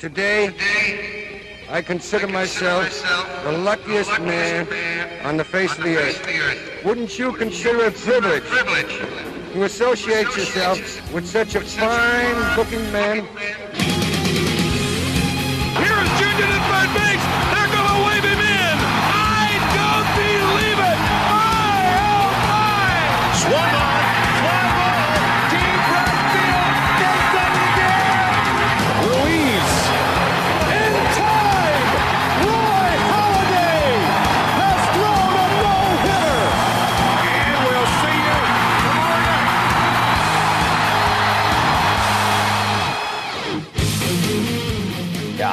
Today, I consider myself the luckiest man on the face of the earth. Wouldn't you consider it a privilege to associate yourself with such a fine-looking man?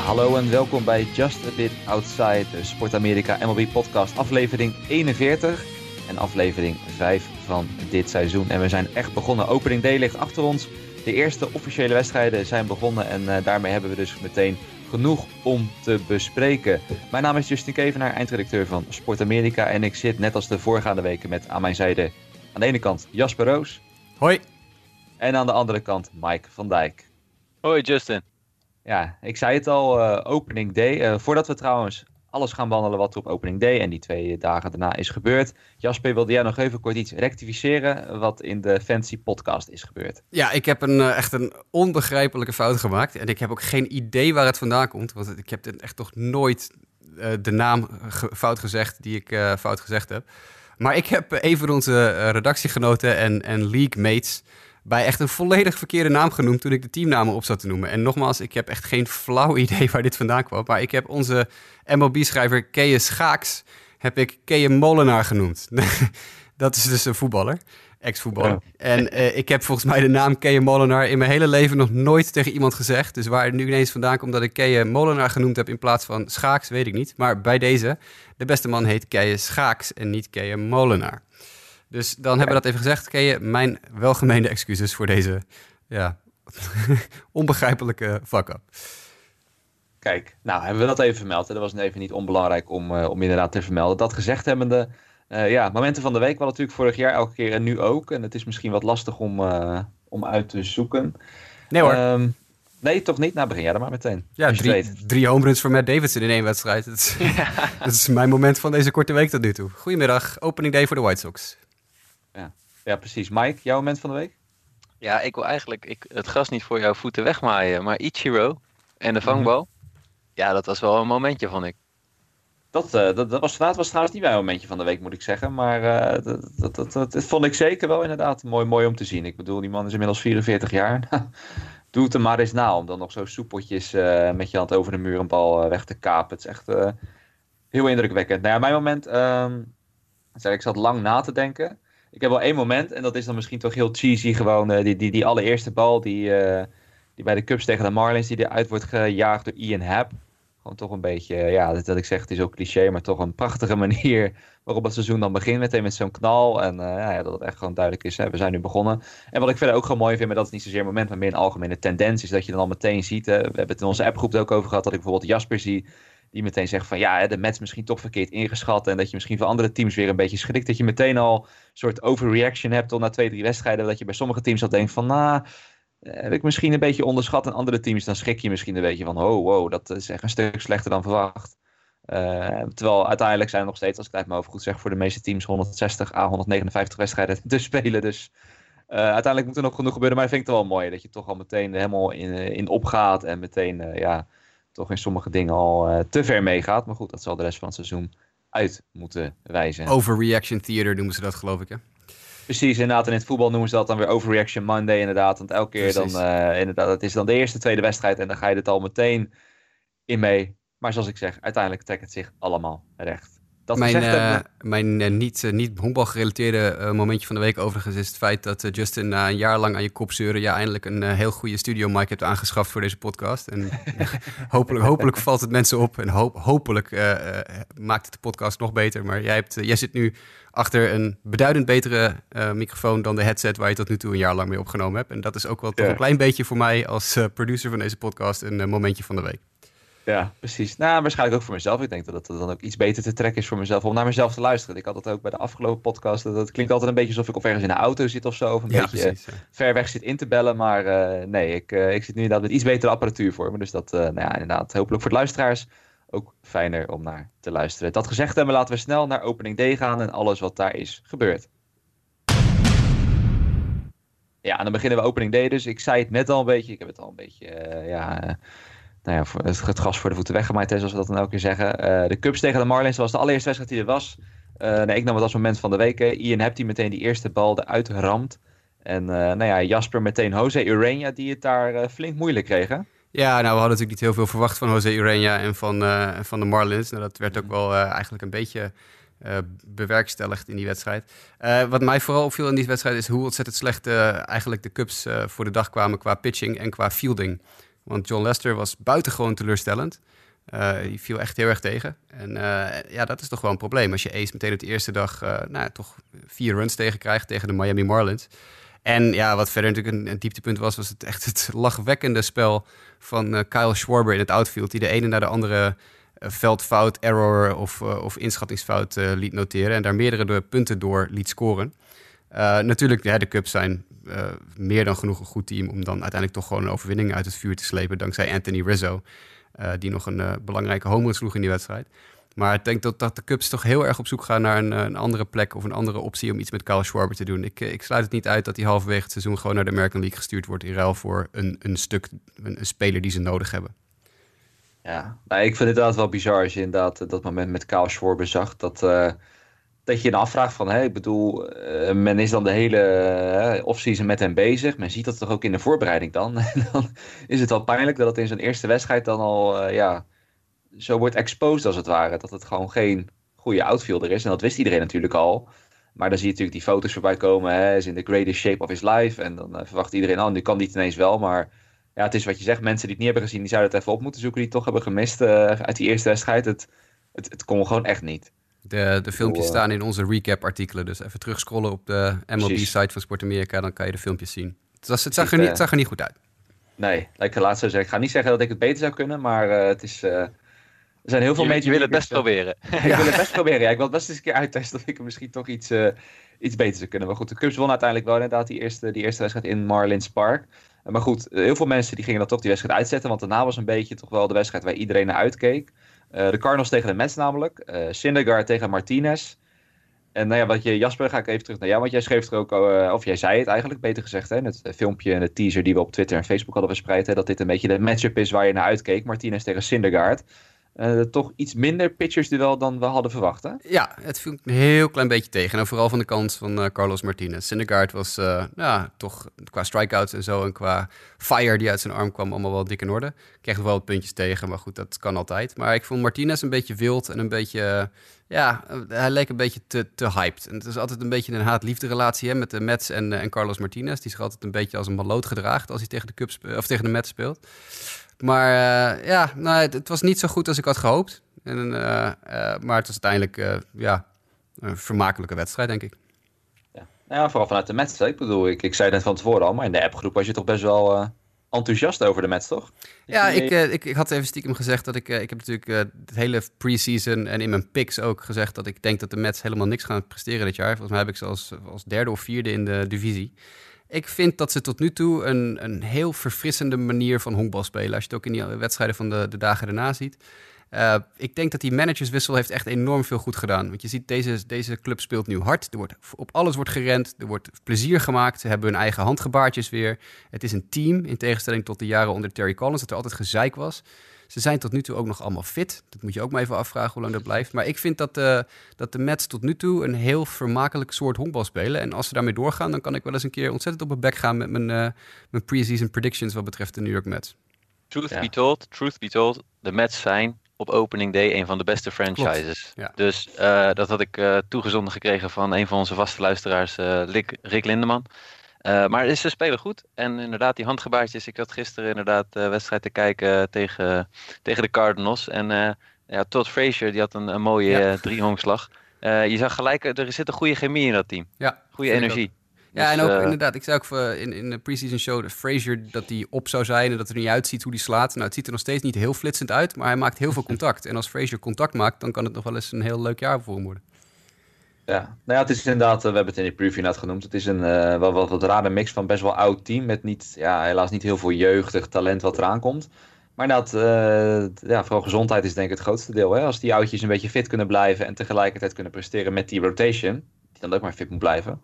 Hallo en welkom bij Just a Bit Outside, de Sport Amerika MLB podcast, aflevering 41 en aflevering 5 van dit seizoen. En we zijn echt begonnen. Opening day ligt achter ons. De eerste officiële wedstrijden zijn begonnen en eh, daarmee hebben we dus meteen genoeg om te bespreken. Mijn naam is Justin Kevenaar, eindredacteur van Sport Amerika en ik zit net als de voorgaande weken met aan mijn zijde aan de ene kant Jasper Roos Hoi. en aan de andere kant Mike van Dijk. Hoi Justin. Ja, ik zei het al, eh, opening day. Eh, voordat we trouwens alles gaan behandelen wat er op opening day en die twee dagen daarna is gebeurd. Jasper, wilde jij nog even kort iets rectificeren wat in de Fancy podcast is gebeurd? Ja, ik heb een, eh, echt een onbegrijpelijke fout gemaakt. En ik heb ook geen idee waar het vandaan komt. Want ik heb echt toch nooit de naam fout gezegd die ik fout gezegd heb. Maar ik heb een van onze redactiegenoten en, en league mates bij echt een volledig verkeerde naam genoemd toen ik de teamnamen op zat te noemen. En nogmaals, ik heb echt geen flauw idee waar dit vandaan kwam. Maar ik heb onze MLB-schrijver Kees Schaaks, heb ik Kees Molenaar genoemd. Dat is dus een voetballer, ex-voetballer. Ja. En eh, ik heb volgens mij de naam Kees Molenaar in mijn hele leven nog nooit tegen iemand gezegd. Dus waar het nu ineens vandaan komt dat ik Kees Molenaar genoemd heb in plaats van Schaaks, weet ik niet. Maar bij deze, de beste man heet Kees Schaaks en niet Kees Molenaar. Dus dan hebben we dat even gezegd. Kees, mijn welgemeende excuses voor deze ja, onbegrijpelijke fuck-up. Kijk, nou hebben we dat even vermeld. hè. Dat was even niet onbelangrijk om, eh, om inderdaad te vermelden. Dat gezegd hebbende, eh ja, momenten van de week wel natuurlijk vorig jaar elke keer en nu ook. En het is misschien wat lastig om, eh, om uit te zoeken. Nee hoor. Ehm, nee, toch niet? Nou, begin jij er maar meteen. Ja, je drie, weet. drie home runs voor Matt Davidson in één wedstrijd. Dat is, dat is mijn moment van deze korte week tot nu toe. Goedemiddag, opening day voor de White Sox. Ja, precies. Mike, jouw moment van de week? Ja, ik wil eigenlijk ik, het gras niet voor jouw voeten wegmaaien, maar Ichiro en de vangbal. Ja, dat was wel een momentje, vond ik. Dat, eh, dat, dat was, vandaag was trouwens niet mijn momentje van de week, moet ik zeggen. Maar eh, dat, dat, dat, dat, dat vond ik zeker wel inderdaad mooi, mooi om te zien. Ik bedoel, die man is inmiddels 44 jaar. Doe het er maar eens na om dan nog zo soepeltjes eh, met je hand over de muur een bal weg te kapen. Het is echt heel indrukwekkend. Nou ja, mijn moment, zeg, ik zat lang na te denken. Ik heb wel één moment en dat is dan misschien toch heel cheesy gewoon. eh, die, die, die allereerste bal die, eh, die bij de Cubs tegen de Marlins, die eruit wordt gejaagd door Ian Happ. Gewoon toch een beetje, eh, ja, dat, ik zeg, het is ook cliché, maar toch een prachtige manier waarop het seizoen dan begint. Meteen met zo'n knal. En eh, ja, dat het echt gewoon duidelijk is, hè, we zijn nu begonnen. En wat ik verder ook gewoon mooi vind, maar dat is niet zozeer een moment, maar meer een algemene tendens, is dat je dan al meteen ziet. We hebben het in onze appgroep ook over gehad, dat ik bijvoorbeeld Jasper zie, die meteen zegt van ja, de Mets misschien toch verkeerd ingeschat. En dat je misschien voor andere teams weer een beetje schrikt. Dat je meteen al een soort overreaction hebt al na twee, drie wedstrijden. Dat je bij sommige teams al denkt van nou, eh, heb ik misschien een beetje onderschat. En andere teams, dan schrik je misschien een beetje van oh wow, dat is echt een stuk slechter dan verwacht. Eh, terwijl uiteindelijk zijn er nog steeds, als ik het mijn hoofd goed zeg, voor de meeste teams 160 à 159 wedstrijden te spelen. Dus eh, uiteindelijk moet er nog genoeg gebeuren. Maar dat vind ik toch wel mooi. Dat je toch al meteen helemaal in, in opgaat. En meteen ja, toch in sommige dingen al eh, te ver meegaat. Maar goed, dat zal de rest van het seizoen uit moeten wijzen. Overreaction theater noemen ze dat, geloof ik. Hè? Precies, inderdaad. En in het voetbal noemen ze dat dan weer Overreaction Monday, inderdaad. Want elke keer dan, eh, inderdaad, het is dan de eerste, tweede wedstrijd en dan ga je het al meteen in mee. Maar zoals ik zeg, uiteindelijk trekt het zich allemaal recht. Dat Mijn, eh, hebben- mijn eh, niet, eh, niet honkbalgerelateerde eh, momentje van de week overigens is het feit dat Justin na een jaar lang aan je kop zeuren... ja, eindelijk een eh, heel goede studio mic hebt aangeschaft voor deze podcast. En hopelijk, hopelijk valt het mensen op en hoop, hopelijk eh, eh, maakt het de podcast nog beter. Maar jij, hebt, jij zit nu achter een beduidend betere eh, microfoon dan de headset waar je tot nu toe een jaar lang mee opgenomen hebt. En dat is ook wel toch Ja. een klein beetje voor mij als eh, producer van deze podcast een momentje van de week. Ja, precies. Nou, waarschijnlijk ook voor mezelf. Ik denk dat het dan ook iets beter te trekken is voor mezelf om naar mezelf te luisteren. Ik had dat ook bij de afgelopen podcast. Dat het klinkt altijd een beetje alsof ik of ergens in de auto zit of zo. Of een Ja, beetje precies. ja. ver weg zit in te bellen. Maar eh, nee, ik, eh, ik zit nu inderdaad met iets betere apparatuur voor me. Dus dat, eh, nou ja, inderdaad, hopelijk voor de luisteraars ook fijner om naar te luisteren. Dat gezegd hebben, laten we snel naar opening day gaan en alles wat daar is gebeurd. Ja, en dan beginnen we opening day dus. Ik zei het net al een beetje. Ik heb het al een beetje, eh, ja... nou ja, het, het voor de voeten weggemaaid, hè, zoals we dat dan elke keer zeggen. Eh, de Cubs tegen de Marlins was de allereerste wedstrijd die er was. Eh, nee, ik nam het als moment van de week. Ian hebt die meteen die eerste bal eruit ramt. En eh, nou ja, Jasper meteen Jose Urania die het daar flink moeilijk kreeg. hè? Ja, nou, we hadden natuurlijk niet heel veel verwacht van Jose Urena en van, van de Marlins. Nou, dat werd ook wel eigenlijk een beetje bewerkstelligd in die wedstrijd. Wat mij vooral opviel in die wedstrijd is hoe ontzettend slecht eigenlijk de Cubs voor de dag kwamen qua pitching en qua fielding. Want John Lester was buitengewoon teleurstellend. Die viel echt heel erg tegen. En eh, ja, dat is toch wel een probleem. Als je Ace meteen op de eerste dag eh, nou, toch vier runs tegen krijgt tegen de Miami Marlins. En ja, wat verder natuurlijk een, dieptepunt was, was het echt het lachwekkende spel van Kyle Schwarber in het outfield. Die de ene naar de andere veldfout, error of, of inschattingsfout liet noteren. En daar meerdere de punten door liet scoren. Natuurlijk, ja, de Cubs zijn eh, meer dan genoeg een goed team om dan uiteindelijk toch gewoon een overwinning uit het vuur te slepen. Dankzij Anthony Rizzo, eh, die nog een eh, belangrijke home run sloeg in die wedstrijd. Maar ik denk dat, dat de Cubs toch heel erg op zoek gaan naar een, een andere plek of een andere optie om iets met Kyle Schwarber te doen. Ik, ik sluit het niet uit dat hij halverwege het seizoen gewoon naar de American League gestuurd wordt in ruil voor een, een stuk, een, speler die ze nodig hebben. Ja, nou, ik vind het inderdaad wel bizar als je inderdaad dat moment met Kyle Schwarber zag. Dat, dat je je afvraagt van, hè, ik bedoel, eh, men is dan de hele eh, offseason met hem bezig. Men ziet dat toch ook in de voorbereiding dan. Dan is het wel pijnlijk dat het in zijn eerste wedstrijd dan al, eh, ja, zo wordt exposed als het ware. Dat het gewoon geen goede outfielder is. En dat wist iedereen natuurlijk al. Maar dan zie je natuurlijk die foto's voorbij komen. Hij is in the greatest shape of his life. En dan verwacht iedereen, oh, nu kan die het ineens wel. Maar ja, het is wat je zegt. Mensen die het niet hebben gezien, die zouden het even op moeten zoeken. Die het toch hebben gemist uit die eerste wedstrijd. Het, het, het kon gewoon echt niet. De, de filmpjes Oh, staan in onze recap-artikelen. Dus even terugscrollen op de. MLB-site van Sport Amerika. Dan kan je de filmpjes zien. Het, was, het, zag, er niet, eh. het zag er niet goed uit. Nee, like ik laatst zou zeggen. Ik ga niet zeggen dat ik het beter zou kunnen. Maar eh, het is... eh, er zijn heel veel mensen... je wil het best proberen. ik wil het best proberen. Ja, ik wil het best eens een keer uittesten of ik er misschien toch iets, eh, iets beter zou kunnen. Maar goed, de Cubs won uiteindelijk wel inderdaad die eerste, die eerste wedstrijd in Marlins Park. Maar goed, heel veel mensen die gingen dan toch die wedstrijd uitzetten. Want daarna was een beetje toch wel de wedstrijd waar iedereen naar uitkeek. Eh, de Cardinals tegen de Mets namelijk. Syndergaard tegen Martinez. En nou ja, wat je, Jasper, ga ik even terug naar jou. Want jij schreef er ook, eh, of jij zei het eigenlijk, beter gezegd. Hè, in het filmpje en de teaser die we op Twitter en Facebook hadden verspreid. Hè, dat dit een beetje de matchup is waar je naar uitkeek. Martinez tegen Syndergaard. Eh, toch iets minder pitchersduel dan we hadden verwacht, hè? Ja, het viel een heel klein beetje tegen. En vooral van de kant van eh, Carlos Martinez. Syndergaard was eh, ja, toch qua strikeouts en zo... en qua fire die uit zijn arm kwam allemaal wel dik in orde. Kreeg wel wat puntjes tegen, maar goed, dat kan altijd. Maar ik vond Martinez een beetje wild en een beetje... ja, hij leek een beetje te, te hyped. En het is altijd een beetje een haat-liefde relatie hè, met de Mets en, en Carlos Martinez. Die zich altijd een beetje als een maloot gedraagt als hij tegen de, Cubs, of tegen de Mets speelt. Maar eh, ja, nou, het, het was niet zo goed als ik had gehoopt. En, eh, eh, maar het was uiteindelijk eh, ja, een vermakelijke wedstrijd, denk ik. Ja. Nou ja, vooral vanuit de Mets. hè. Ik bedoel, ik, ik zei het net van tevoren al, maar in de appgroep was je toch best wel eh, enthousiast over de Mets, toch? Ja, ik, ik, ik had even stiekem gezegd dat ik... eh, ik heb natuurlijk eh, het hele preseason en in mijn picks ook gezegd... dat ik denk dat de Mets helemaal niks gaan presteren dit jaar. Volgens mij heb ik ze als, als derde of vierde in de divisie. Ik vind dat ze tot nu toe een, een heel verfrissende manier van honkbal spelen. Als je het ook in die wedstrijden van de, de dagen daarna ziet. Eh, ik denk dat die managerswissel heeft echt enorm veel goed gedaan. Want je ziet, deze, deze club speelt nu hard. Er wordt, op alles wordt gerend. Er wordt plezier gemaakt. Ze hebben hun eigen handgebaartjes weer. Het is een team, in tegenstelling tot de jaren onder Terry Collins... dat er altijd gezeik was. Ze zijn tot nu toe ook nog allemaal fit. Dat moet je ook maar even afvragen hoe lang dat blijft. Maar ik vind dat, de dat de Mets tot nu toe een heel vermakelijk soort honkbal spelen. En als ze daarmee doorgaan, dan kan ik wel eens een keer ontzettend op mijn bek gaan... met mijn, eh, mijn preseason predictions wat betreft de New York Mets. Truth Ja. be told, truth be told, de Mets zijn op opening day een van de beste franchises. ja. Dus eh, dat had ik eh, toegezonden gekregen van een van onze vaste luisteraars, eh, Rick, Rick Lindeman. Eh, maar ze spelen goed. En inderdaad, die handgebaartjes. Ik had gisteren inderdaad de wedstrijd te kijken tegen, tegen de Cardinals. En eh, ja, Todd Frazier, die had een, een mooie Ja. eh, driehongslag. Eh, je zag gelijk, er zit een goede chemie in dat team. Ja, Goede energie. Ja, Dus, en ook eh, inderdaad, ik zei ook eh, in, in de preseason show de Frazier dat hij op zou zijn en dat er niet uitziet hoe hij slaat. Nou, het ziet er nog steeds niet heel flitsend uit, maar hij maakt heel veel contact. En als Frazier contact maakt, dan kan het nog wel eens een heel leuk jaar voor hem worden. Ja, nou ja, het is inderdaad, eh, we hebben het in de preview net genoemd. Het is een eh, wat, wat, wat rare mix van best wel oud team. Met niet, ja, helaas niet heel veel jeugdig talent wat eraan komt. Maar inderdaad, eh, ja, vooral gezondheid is denk ik het grootste deel. Hè? Als die oudjes een beetje fit kunnen blijven en tegelijkertijd kunnen presteren met die rotation, die dan ook maar fit moet blijven,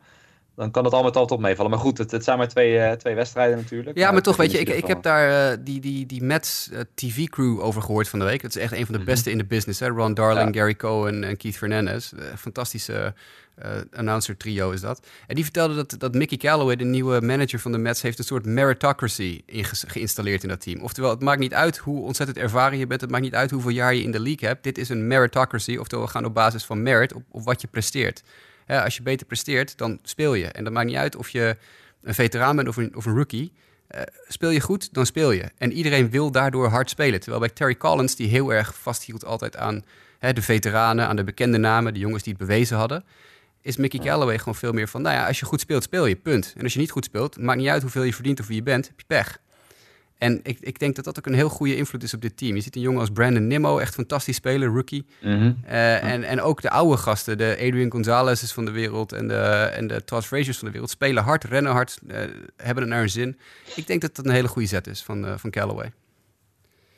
dan kan het al met al top meevallen. Maar goed, het, het zijn maar twee, eh, twee wedstrijden natuurlijk. Ja, maar toch, weet je, in ik, ik heb daar eh, die, die, die Mets eh, TV-crew over gehoord van de week. Dat is echt een van de Mhm. beste in de business. Hè? Ron Darling, Ja. Gary Cohen en Keith Fernandez. Fantastische eh, announcer trio is dat. En die vertelde dat, dat Mickey Callaway, de nieuwe manager van de Mets, heeft een soort meritocracy inge- geïnstalleerd in dat team. Oftewel, het maakt niet uit hoe ontzettend ervaren je bent. Het maakt niet uit hoeveel jaar je in de league hebt. Dit is een meritocracy. Oftewel, we gaan op basis van merit, op, op wat je presteert. Hè, als je beter presteert, dan speel je. En dat maakt niet uit of je een veteraan bent of een, of een rookie. Eh, speel je goed, dan speel je. En iedereen wil daardoor hard spelen. Terwijl bij Terry Collins, die heel erg vasthield altijd aan hè, de veteranen, aan de bekende namen, de jongens die het bewezen hadden, is Mickey Callaway gewoon veel meer van, nou ja, als je goed speelt, speel je, punt. En als je niet goed speelt, maakt niet uit hoeveel je verdient of wie je bent, heb je pech. En ik, ik denk dat dat ook een heel goede invloed is op dit team. Je ziet een jongen als Brandon Nimmo, echt fantastisch spelen, rookie. Mhm. Eh, en, en ook de oude gasten, de Adrian Gonzalez's van de wereld en de, en de Fraziers van de wereld, spelen hard, rennen hard, eh, hebben het naar hun zin. Ik denk dat dat een hele goede zet is van, eh, van Callaway.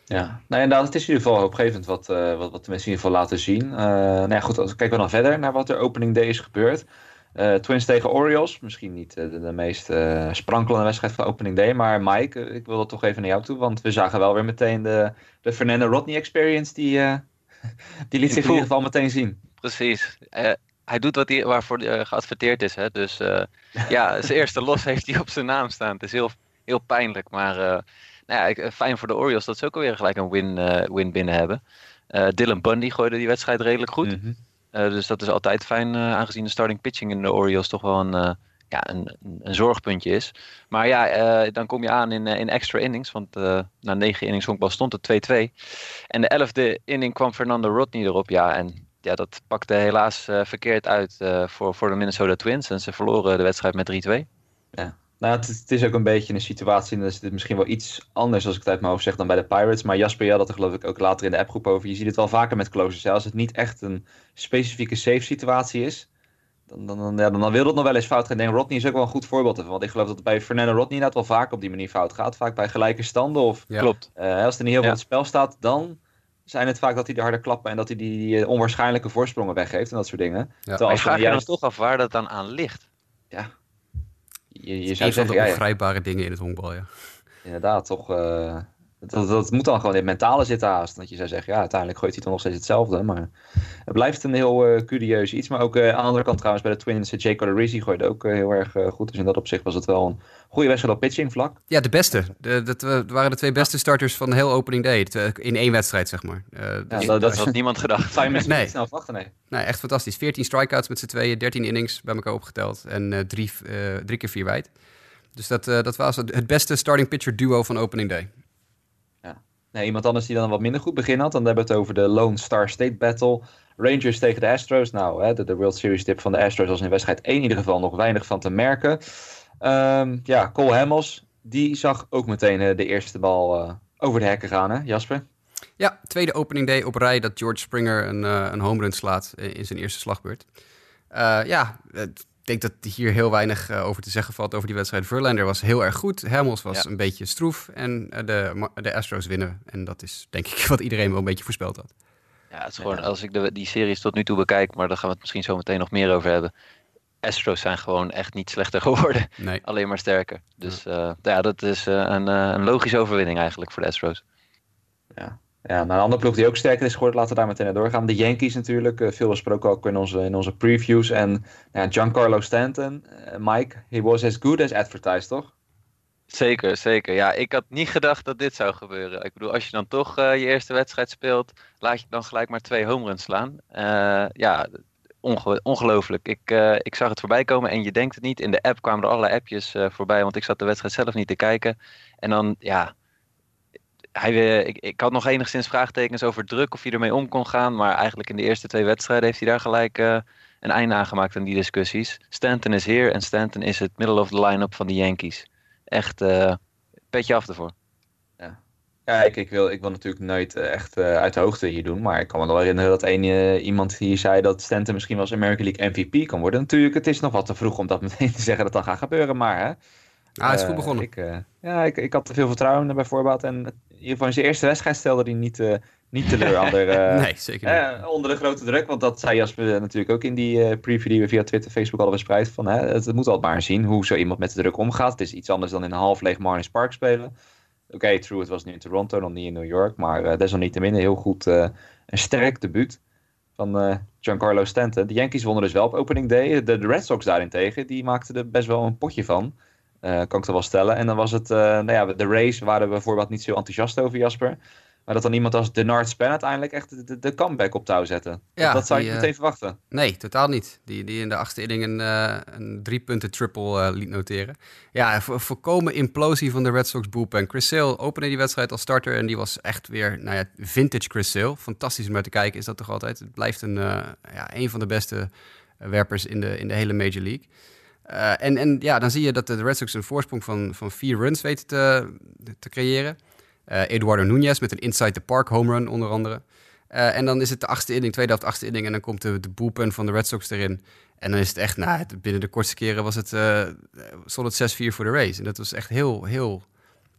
Ja, nou ja, inderdaad, het is in ieder geval hoopgevend wat, wat, wat de mensen in ieder geval laten zien. Nou ja, goed, kijken we dan verder naar wat er opening day is gebeurd. Eh, Twins tegen Orioles, misschien niet eh, de, de meest eh, sprankelende wedstrijd van opening day, maar Mike, ik wil dat toch even naar jou toe, want we zagen wel weer meteen de, de Fernando Rodney experience, die, die liet zich in ieder geval meteen zien. Precies. Hij doet wat hij, waarvoor hij geadverteerd is. Hè? Dus ja, zijn eerste los heeft hij op zijn naam staan. Het is heel, heel pijnlijk. Maar nou ja, fijn voor de Orioles dat ze ook alweer gelijk een win, win binnen hebben. Dylan Bundy gooide die wedstrijd redelijk goed. Mhm. Dus dat is altijd fijn, eh, aangezien de starting pitching in de Orioles toch wel een, eh, ja, een, een, zorgpuntje is. Maar ja, eh, dan kom je aan in, eh, in extra innings. Want eh, na negen innings honkbal stond het 2-2. En de elfde inning kwam Fernando Rodney erop. Ja, en ja, dat pakte helaas eh, verkeerd uit eh, voor, voor de Minnesota Twins. En ze verloren de wedstrijd met 3-2. Nou, ja, het, is- het is ook een beetje een situatie, en dan is het misschien wel iets anders als ik het uit mijn hoofd zeg dan bij de Pirates. Maar Jasper, je had het er geloof ik ook later in de appgroep over. Je ziet het wel vaker met closers. Hè? Als het niet echt een specifieke safe situatie is, dan, dan, dan, ja, dan, dan wil dat nog wel eens fout gaan. Ik denk Rodney is ook wel een goed voorbeeld ervan. Want ik geloof dat het bij Fernando Rodney inderdaad wel vaak op die manier fout gaat. Vaak bij gelijke standen of Ja. Klopt. eh, als er niet heel veel Ja. op het spel staat, dan zijn het vaak dat hij de harde klappen en dat hij die, die, onwaarschijnlijke voorsprongen weggeeft en dat soort dingen. Terwijl Maar als je vraagt je dan juist, toch af waar dat dan aan ligt. Je, je zou van zeggen, de ja, ja, ongrijpbare dingen in het honkbal, ja. inderdaad, toch. eh, dat, dat moet dan gewoon in het mentale zitten haast. Dat je zou zeggen, ja, uiteindelijk gooit hij toch nog steeds hetzelfde. Maar het blijft een heel eh, curieus iets. Maar ook eh, aan de andere kant trouwens, bij de Twins, uh, Jake Odorizzi gooide ook heel erg goed. Dus in dat opzicht was het wel een goede wedstrijd op pitching vlak. Ja, de beste. De, dat waren de twee beste starters van de hele opening day. In één wedstrijd, zeg maar. Eh, Ja, dus- dat, Dat had niemand gedacht. zou je mensen Nee. niet snel verwachten, nee. Nou, echt fantastisch. 14 strikeouts met z'n tweeën, 13 innings bij elkaar opgeteld. En eh, drie, eh, drie keer vier wijd. Dus dat, dat was het beste starting pitcher duo van opening day. Nee, iemand anders die dan een wat minder goed begin had. Dan hebben we het over de Lone Star State Battle. Rangers tegen de Astros. Nou, hè, de, World Series tip van de Astros was in wedstrijd 1 in ieder geval nog weinig van te merken. Ehm, ja, Cole Hamels, die zag ook meteen eh, de eerste bal eh, over de hekken gaan, hè, Jasper? Ja, tweede opening day op rij dat George Springer een, eh een home run slaat in zijn eerste slagbeurt. Ja, ik denk dat hier heel weinig eh, over te zeggen valt over die wedstrijd. Verlander was heel erg goed. Hamels was Ja. een beetje stroef. En eh, de, de Astros winnen. En dat is denk ik wat iedereen wel een beetje voorspeld had. Ja, het is gewoon, als ik de, die series tot nu toe bekijk, maar daar gaan we het misschien zo meteen nog meer over hebben. Astros zijn gewoon echt niet slechter geworden. Nee. Alleen maar sterker. Dus eh, ja, dat is een, een logische overwinning eigenlijk voor de Astros. Ja, maar een andere ploeg die ook sterker is geworden, laten we daar meteen naar doorgaan. De Yankees natuurlijk, eh, veel besproken ook in onze, in onze previews. En ja, Giancarlo Stanton, eh, Mike, he was as good as advertised, toch? Zeker, zeker. Ja, ik had niet gedacht dat dit zou gebeuren. Ik bedoel, als je dan toch eh, je eerste wedstrijd speelt, laat je dan gelijk maar twee home runs slaan. Ja, onge- ongelooflijk. Ik, ik zag het voorbij komen en je denkt het niet. In de app kwamen er allerlei appjes voorbij, want ik zat de wedstrijd zelf niet te kijken. En dan, ja, hij, eh, ik, ik had nog enigszins vraagtekens over druk of hij ermee om kon gaan. Maar eigenlijk in de eerste twee wedstrijden heeft hij daar gelijk eh, een einde aangemaakt aan die discussies. Stanton is hier en Stanton is het middle of the line-up van de Yankees. Echt eh petje af ervoor. Ja, ik, ik, wil, ik wil natuurlijk nooit echt eh, uit de hoogte hier doen. Maar ik kan me wel herinneren dat een, iemand hier zei dat Stanton misschien wel eens American League MVP kan worden. Natuurlijk, het is nog wat te vroeg om dat meteen te zeggen dat dat gaat gebeuren. Maar hè, Ah, hij is goed begonnen. Ik, eh, ja, ik, ik had te veel vertrouwen in bijvoorbeeld. En in ieder geval in zijn eerste wedstrijd stelde hij niet, eh, niet teleur onder, eh, nee, zeker niet. eh, onder de grote druk. Want dat zei Jasper natuurlijk ook in die preview die we via Twitter Facebook hadden verspreid. Van, hè, het, het moet altijd maar zien hoe zo iemand met de druk omgaat. Het is iets anders dan in een half leeg Marlins Park spelen. Oké, true, het was nu in Toronto, nog niet in New York. Maar desalniettemin een heel goed, een sterk debuut van Giancarlo Stanton. De Yankees wonnen dus wel op opening day. De, de Red Sox daarentegen, die maakten er best wel een potje van. Eh, kan ik er wel stellen. En dan was het, eh, nou ja, de Rays waren we bijvoorbeeld niet zo enthousiast over, Jasper. Maar dat dan iemand als Denard Span uiteindelijk echt de, comeback op touw zette. Ja, dat zou je niet eh, meteen verwachten. Nee, totaal niet. Die, die in de achtste inning een, een drie punten triple liet noteren. Ja, vo- volkomen implosie van de Red Sox bullpen. Chris Sale opende die wedstrijd als starter en die was echt weer, nou ja, vintage Chris Sale. Fantastisch om naar te kijken is dat toch altijd. Het blijft een, ja, een van de beste werpers in de, in de hele Major League. Eh, en, en ja, dan zie je dat de Red Sox een voorsprong van, van vier runs weten te, te creëren. Eh, Eduardo Nunez met een inside the park home run onder andere. Eh, en dan is het de achtste inning, tweede helft achtste inning. En dan komt de, de bullpen van de Red Sox erin. En dan is het echt, nou, het- binnen de kortste keren was het, het 6-4 voor de race. En dat was echt heel, heel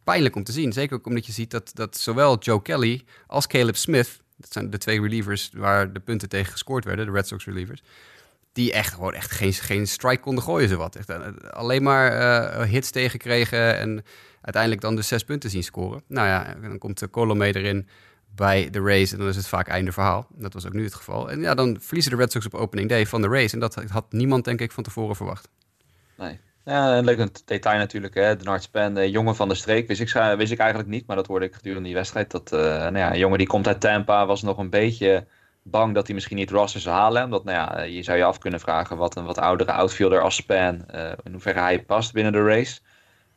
pijnlijk om te zien. Zeker ook omdat je ziet dat, dat zowel Joe Kelly als Caleb Smith... dat zijn de twee relievers waar de punten tegen gescoord werden, de Red Sox relievers... die echt gewoon echt geen, geen strike konden gooien, zowat. Echt, eh, alleen maar eh, hits tegenkregen en uiteindelijk dan de zes punten zien scoren. Nou ja, dan komt de Colomé erin bij de race en dan is het vaak einde verhaal. Dat was ook nu het geval. En ja, dan verliezen de Red Sox op opening day van de race. En dat had niemand, denk ik, van tevoren verwacht. Nee. Ja, een leuk detail natuurlijk. Hè? Denard Span, de jongen van de streek, wist ik, wist ik eigenlijk niet. Maar dat hoorde ik gedurende die wedstrijd. Dat, eh, nou ja, een jongen die komt uit Tampa was nog een beetje bang dat hij misschien niet roster zou halen. Omdat, nou ja, je zou je af kunnen vragen wat een wat oudere outfielder als Span, eh, in hoeverre hij past binnen de race.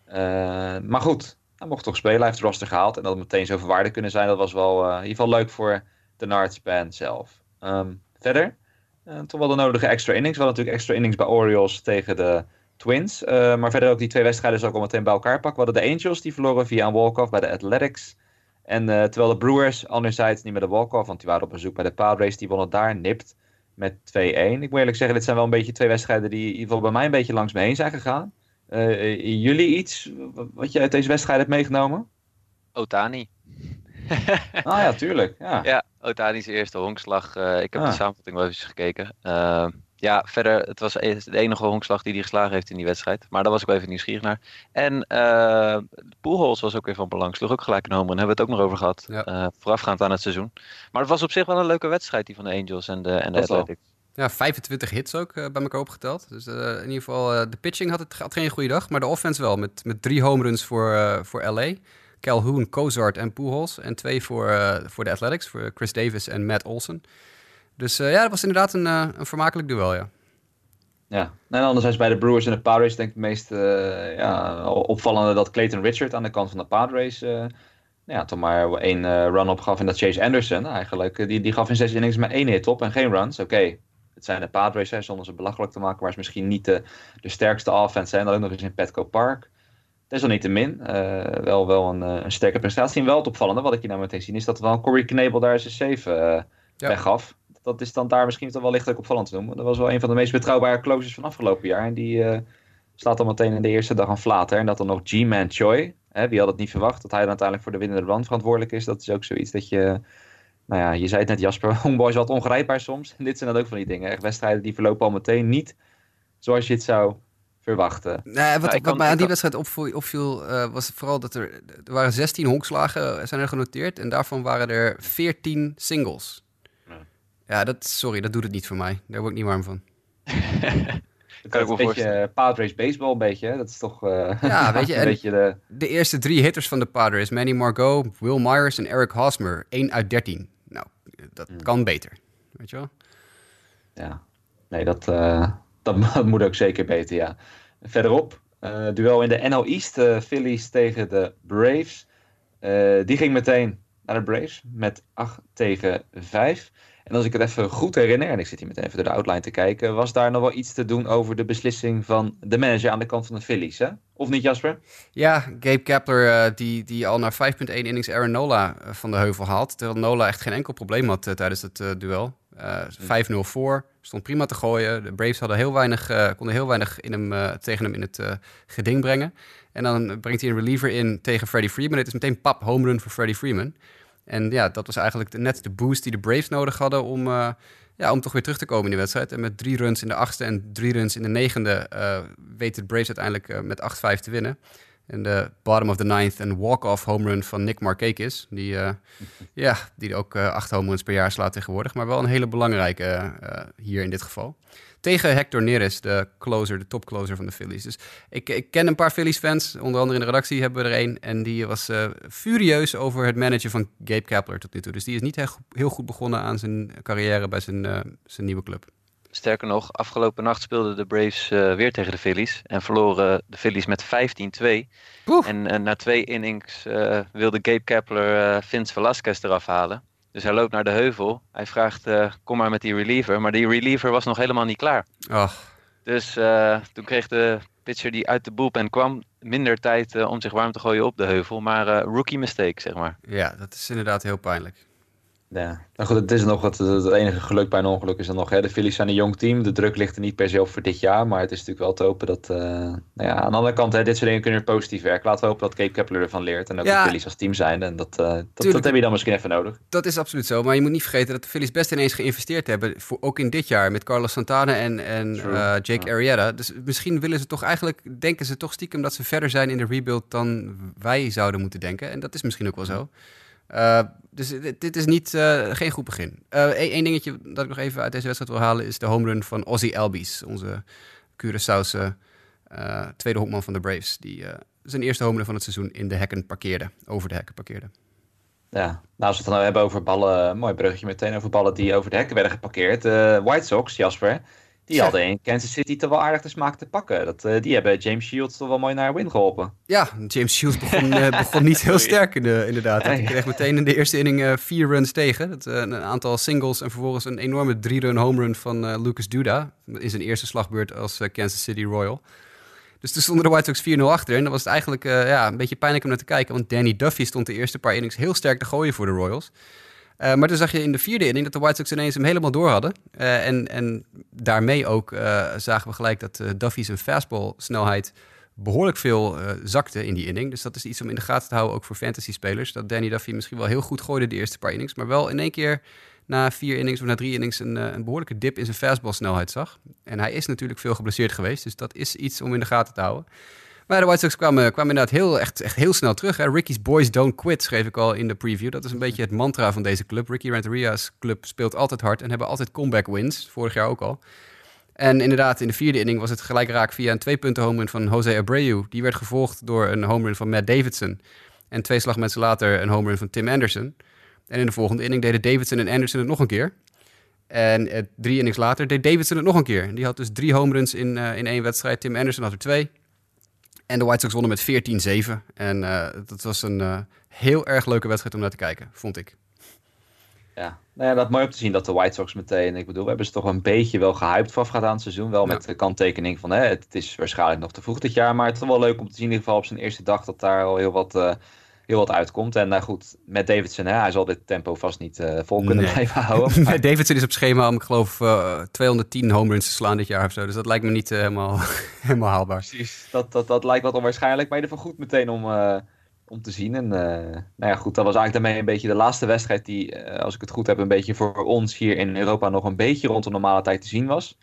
Eh, maar goed, hij mocht toch spelen. Hij heeft het roster gehaald. En dat het meteen zoveel waarde kunnen zijn, dat was wel eh, in ieder geval leuk voor Denard Span zelf. Ehm, verder, eh, toch wel de nodige extra innings. We hadden natuurlijk extra innings bij Orioles tegen de Twins. Eh, maar verder ook die twee wedstrijden zal ik al meteen bij elkaar pakken. We hadden de Angels, die verloren via een walk-off bij de Athletics. En eh, terwijl de Brewers anderzijds niet met een walk-off, want die waren op bezoek bij de Padres, die wonnen daar nipt met 2-1. Ik moet eerlijk zeggen, dit zijn wel een beetje twee wedstrijden die in ieder geval bij mij een beetje langs me heen zijn gegaan. Eh, eh, jullie iets wat je uit deze wedstrijd hebt meegenomen? Otani. Ah ja, tuurlijk. Ja. Ja, Otani's eerste honkslag. Ik heb Ah. de samenvatting wel even gekeken. Eh, ja, verder, het was e- de enige honkslag die hij geslagen heeft in die wedstrijd. Maar daar was ik wel even nieuwsgierig naar. En uh, Poelhols was ook weer van belang. Sloeg ook gelijk een home run. Hebben we het ook nog over gehad. Ja. eh, voorafgaand aan het seizoen. Maar het was op zich wel een leuke wedstrijd, die van de Angels en de, en de. Athletics. Ja, 25 hits ook eh, bij elkaar opgeteld. Dus eh, in ieder geval, eh, de pitching had, het, had geen goede dag. Maar de offense wel, met, met drie home runs voor, eh, voor LA. Calhoun, Cozart en Pujols. En twee voor, eh, voor de Athletics, voor Chris Davis en Matt Olsen. Dus eh, ja, dat was inderdaad een, eh, een vermakelijk duel, ja. Ja, en anderzijds bij de Brewers en de Padres denk ik het meest eh, ja, opvallende dat Clayton Richard aan de kant van de Padres ja, toch maar één run opgaf en dat Chase Anderson eigenlijk, die, die gaf in zes innings maar één hit op en geen runs. Oké, het zijn de Padres, hè, zonder ze belachelijk te maken, maar ze misschien niet de, de sterkste offense zijn. Dan ook nog eens in Petco Park. Desalniettemin, uh, wel, wel een, een sterke prestatie. En wel het opvallende, wat ik hier nou meteen zie, is dat wel Corey Knebel daar zijn save uh, Ja. weggaf. Dat is dan daar misschien toch wel lichtelijk opvallend te noemen. Dat was wel een van de meest betrouwbare closers van afgelopen jaar. En die uh, staat dan meteen in de eerste dag aan flater. En dat dan nog G-Man Choi, hè, wie had het niet verwacht, dat hij dan uiteindelijk voor de winnende run verantwoordelijk is. Dat is ook zoiets dat je... Nou ja, je zei het net Jasper, Homeboy is wat ongrijpbaar soms. En dit zijn dan ook van die dingen. Echt wedstrijden die verlopen al meteen niet zoals je het zou verwachten. Nee, wat, Nou, wat mij aan die wedstrijd opviel, opviel eh, was vooral dat er, er waren 16 honkslagen zijn er genoteerd. En daarvan waren er 14 singles. Ja. Dat, sorry, dat doet het niet voor mij. Daar word ik niet warm van. Dat Kan is ik me een beetje Padres baseball, een beetje. Hè? Dat is toch eh, Ja, weet je, een en- beetje de... De eerste drie hitters van de Padres, Manny Margot, Will Myers en Eric Hosmer. 1 uit 13. Nou, dat Hmm. kan beter. Weet je wel? Ja, nee, dat, eh, dat, dat moet ook zeker beter, ja. Verderop, eh, duel in de NL East, eh, Phillies tegen de Braves. Eh, die ging meteen naar de Braves met 8 tegen 5. En als ik het even goed herinner, en ik zit hier meteen even door de outline te kijken, was daar nog wel iets te doen over de beslissing van de manager aan de kant van de Phillies, hè? Of niet, Jasper? Ja, Gabe Kepler, eh, die, die al naar 5.1 innings Aaron Nola eh, van de heuvel haalt. Terwijl Nola echt geen enkel probleem had eh, tijdens het duel. Eh, 5-0 voor, stond prima te gooien. De Braves hadden heel weinig, konden heel weinig in hem, tegen hem in het geding brengen. En dan brengt hij een reliever in tegen Freddie Freeman. Het is meteen pap home run voor Freddie Freeman. En ja, dat was eigenlijk net de boost die de Braves nodig hadden om, eh, ja, om toch weer terug te komen in de wedstrijd. En met drie runs in de achtste en drie runs in de negende eh weten de Braves uiteindelijk eh, met 8-5 te winnen. En de bottom of the ninth een walk-off home run van Nick Markakis. Die, eh, ja, die ook eh, acht home runs per jaar slaat tegenwoordig. Maar wel een hele belangrijke eh, hier in dit geval. Tegen Hector Neris, de closer, de topcloser van de Phillies. Dus ik, ik ken een paar Phillies-fans, onder andere in de redactie hebben we er een. En die was furieus over het managen van Gabe Kapler tot nu toe. Dus die is niet heel, goed- heel goed begonnen aan zijn carrière bij zijn, zijn nieuwe club. Sterker nog, afgelopen nacht speelden de Braves eh, weer tegen de Phillies. En verloren de Phillies met 15-2. Oeh. En eh, na twee innings eh, wilde Gabe Kepler Vince Velasquez eraf halen. Dus hij loopt naar de heuvel. Hij vraagt, kom maar met die reliever. Maar die reliever was nog helemaal niet klaar. Ach, Dus toen kreeg de pitcher die uit de bullpen kwam minder tijd om zich warm te gooien op de heuvel. Maar rookie mistake, zeg maar. ja, dat is inderdaad heel pijnlijk. Ja, nou goed, het is nog het, het enige geluk bij een ongeluk is dan nog. Hè. De Phillies zijn een jong team. De druk ligt er niet per se op voor dit jaar. Maar het is natuurlijk wel te hopen dat. eh, nou ja, aan de andere kant, hè, dit soort dingen kunnen positief werken. Laten we hopen dat Cape Kepler ervan leert. En ook Ja. de Phillies als team zijn. En dat, eh, dat, dat heb je dan misschien even nodig. Dat is absoluut zo. Maar je moet niet vergeten dat de Phillies best ineens geïnvesteerd hebben. Voor, ook in dit jaar met Carlos Santana en, en eh, Jake Ja. Arrieta. Dus misschien willen ze toch eigenlijk, denken ze toch stiekem dat ze verder zijn in de rebuild dan wij zouden moeten denken. En dat is misschien ook wel zo. Eh, dus dit, is niet, eh, geen goed begin. Eén dingetje dat ik nog even uit deze wedstrijd wil halen is de home run van Ozzy Albies. Onze Curaçaose eh, tweede honkman van de Braves. Die eh, zijn eerste home run van het seizoen in de hekken parkeerde. Over de hekken parkeerde. Ja, nou, als we het dan nou hebben over ballen, mooi bruggetje meteen over ballen die over de hekken werden geparkeerd. White Sox, Jasper, die hadden in Kansas City toch wel aardig de smaak te pakken. Dat, eh, die hebben James Shields toch wel mooi naar win geholpen. Ja, James Shields begon, eh, begon niet heel sterk in de, inderdaad. Hij kreeg meteen in de eerste inning eh, vier runs tegen. Dat, een aantal singles en vervolgens een enorme drie-run home run van Lucas Duda. In zijn eerste slagbeurt als Kansas City Royal. Dus toen stonden de White Sox 4-0 achter. En dan was het eigenlijk ja, een beetje pijnlijk om naar te kijken. Want Danny Duffy stond de eerste paar innings heel sterk te gooien voor de Royals. Eh, maar toen zag je in de vierde inning dat de White Sox ineens hem helemaal door hadden. Eh, en, en daarmee ook eh, zagen we gelijk dat Duffy zijn fastball snelheid behoorlijk veel zakte in die inning. Dus dat is iets om in de gaten te houden, ook voor fantasy-spelers. Dat Danny Duffy misschien wel heel goed gooide de eerste paar innings, maar wel in één keer na vier innings of na drie innings een, een behoorlijke dip in zijn fastball-snelheid zag. En hij is natuurlijk veel geblesseerd geweest, dus dat is iets om in de gaten te houden. Maar de White Sox kwamen, inderdaad heel, echt, echt heel snel terug. Hè. Ricky's Boys Don't Quit schreef ik al in de preview. Dat is een beetje het mantra van deze club. Ricky Renteria's club speelt altijd hard en hebben altijd comeback wins. Vorig jaar ook al. En inderdaad, in de vierde inning was het gelijk raak via een twee-punten home run van Jose Abreu. Die werd gevolgd door een home run van Matt Davidson. En twee slagmensen later een home run van Tim Anderson. En in de volgende inning deden Davidson en Anderson het nog een keer. En drie innings later deed Davidson het nog een keer. Die had dus drie home runs in, eh, in één wedstrijd. Tim Anderson had er twee. En de White Sox wonnen met 14-7. En eh, dat was een eh, heel erg leuke wedstrijd om naar te kijken, vond ik. Ja, nou ja, dat mooi om te zien dat de White Sox meteen, ik bedoel, we hebben ze toch een beetje wel gehyped voorafgaand aan het seizoen. Wel met de kanttekening van, hè, het is waarschijnlijk nog te vroeg dit jaar, maar het is wel leuk om te zien in ieder geval op zijn eerste dag dat daar al heel wat, eh, heel wat uitkomt. En nou goed, met Davidson, hè, hij zal dit tempo vast niet eh, vol kunnen Nee. blijven houden. maar- Davidson is op schema om, ik geloof, eh, 210 home runs te slaan dit jaar of zo. Dus dat lijkt me niet eh, helemaal, helemaal haalbaar. Precies, dat, dat, dat lijkt wat onwaarschijnlijk, maar in ieder geval goed meteen om, eh, om te zien. En eh, nou ja, goed, dat was eigenlijk daarmee een beetje de laatste wedstrijd die, eh, als ik het goed heb, een beetje voor ons hier in Europa nog een beetje rond de normale tijd te zien was.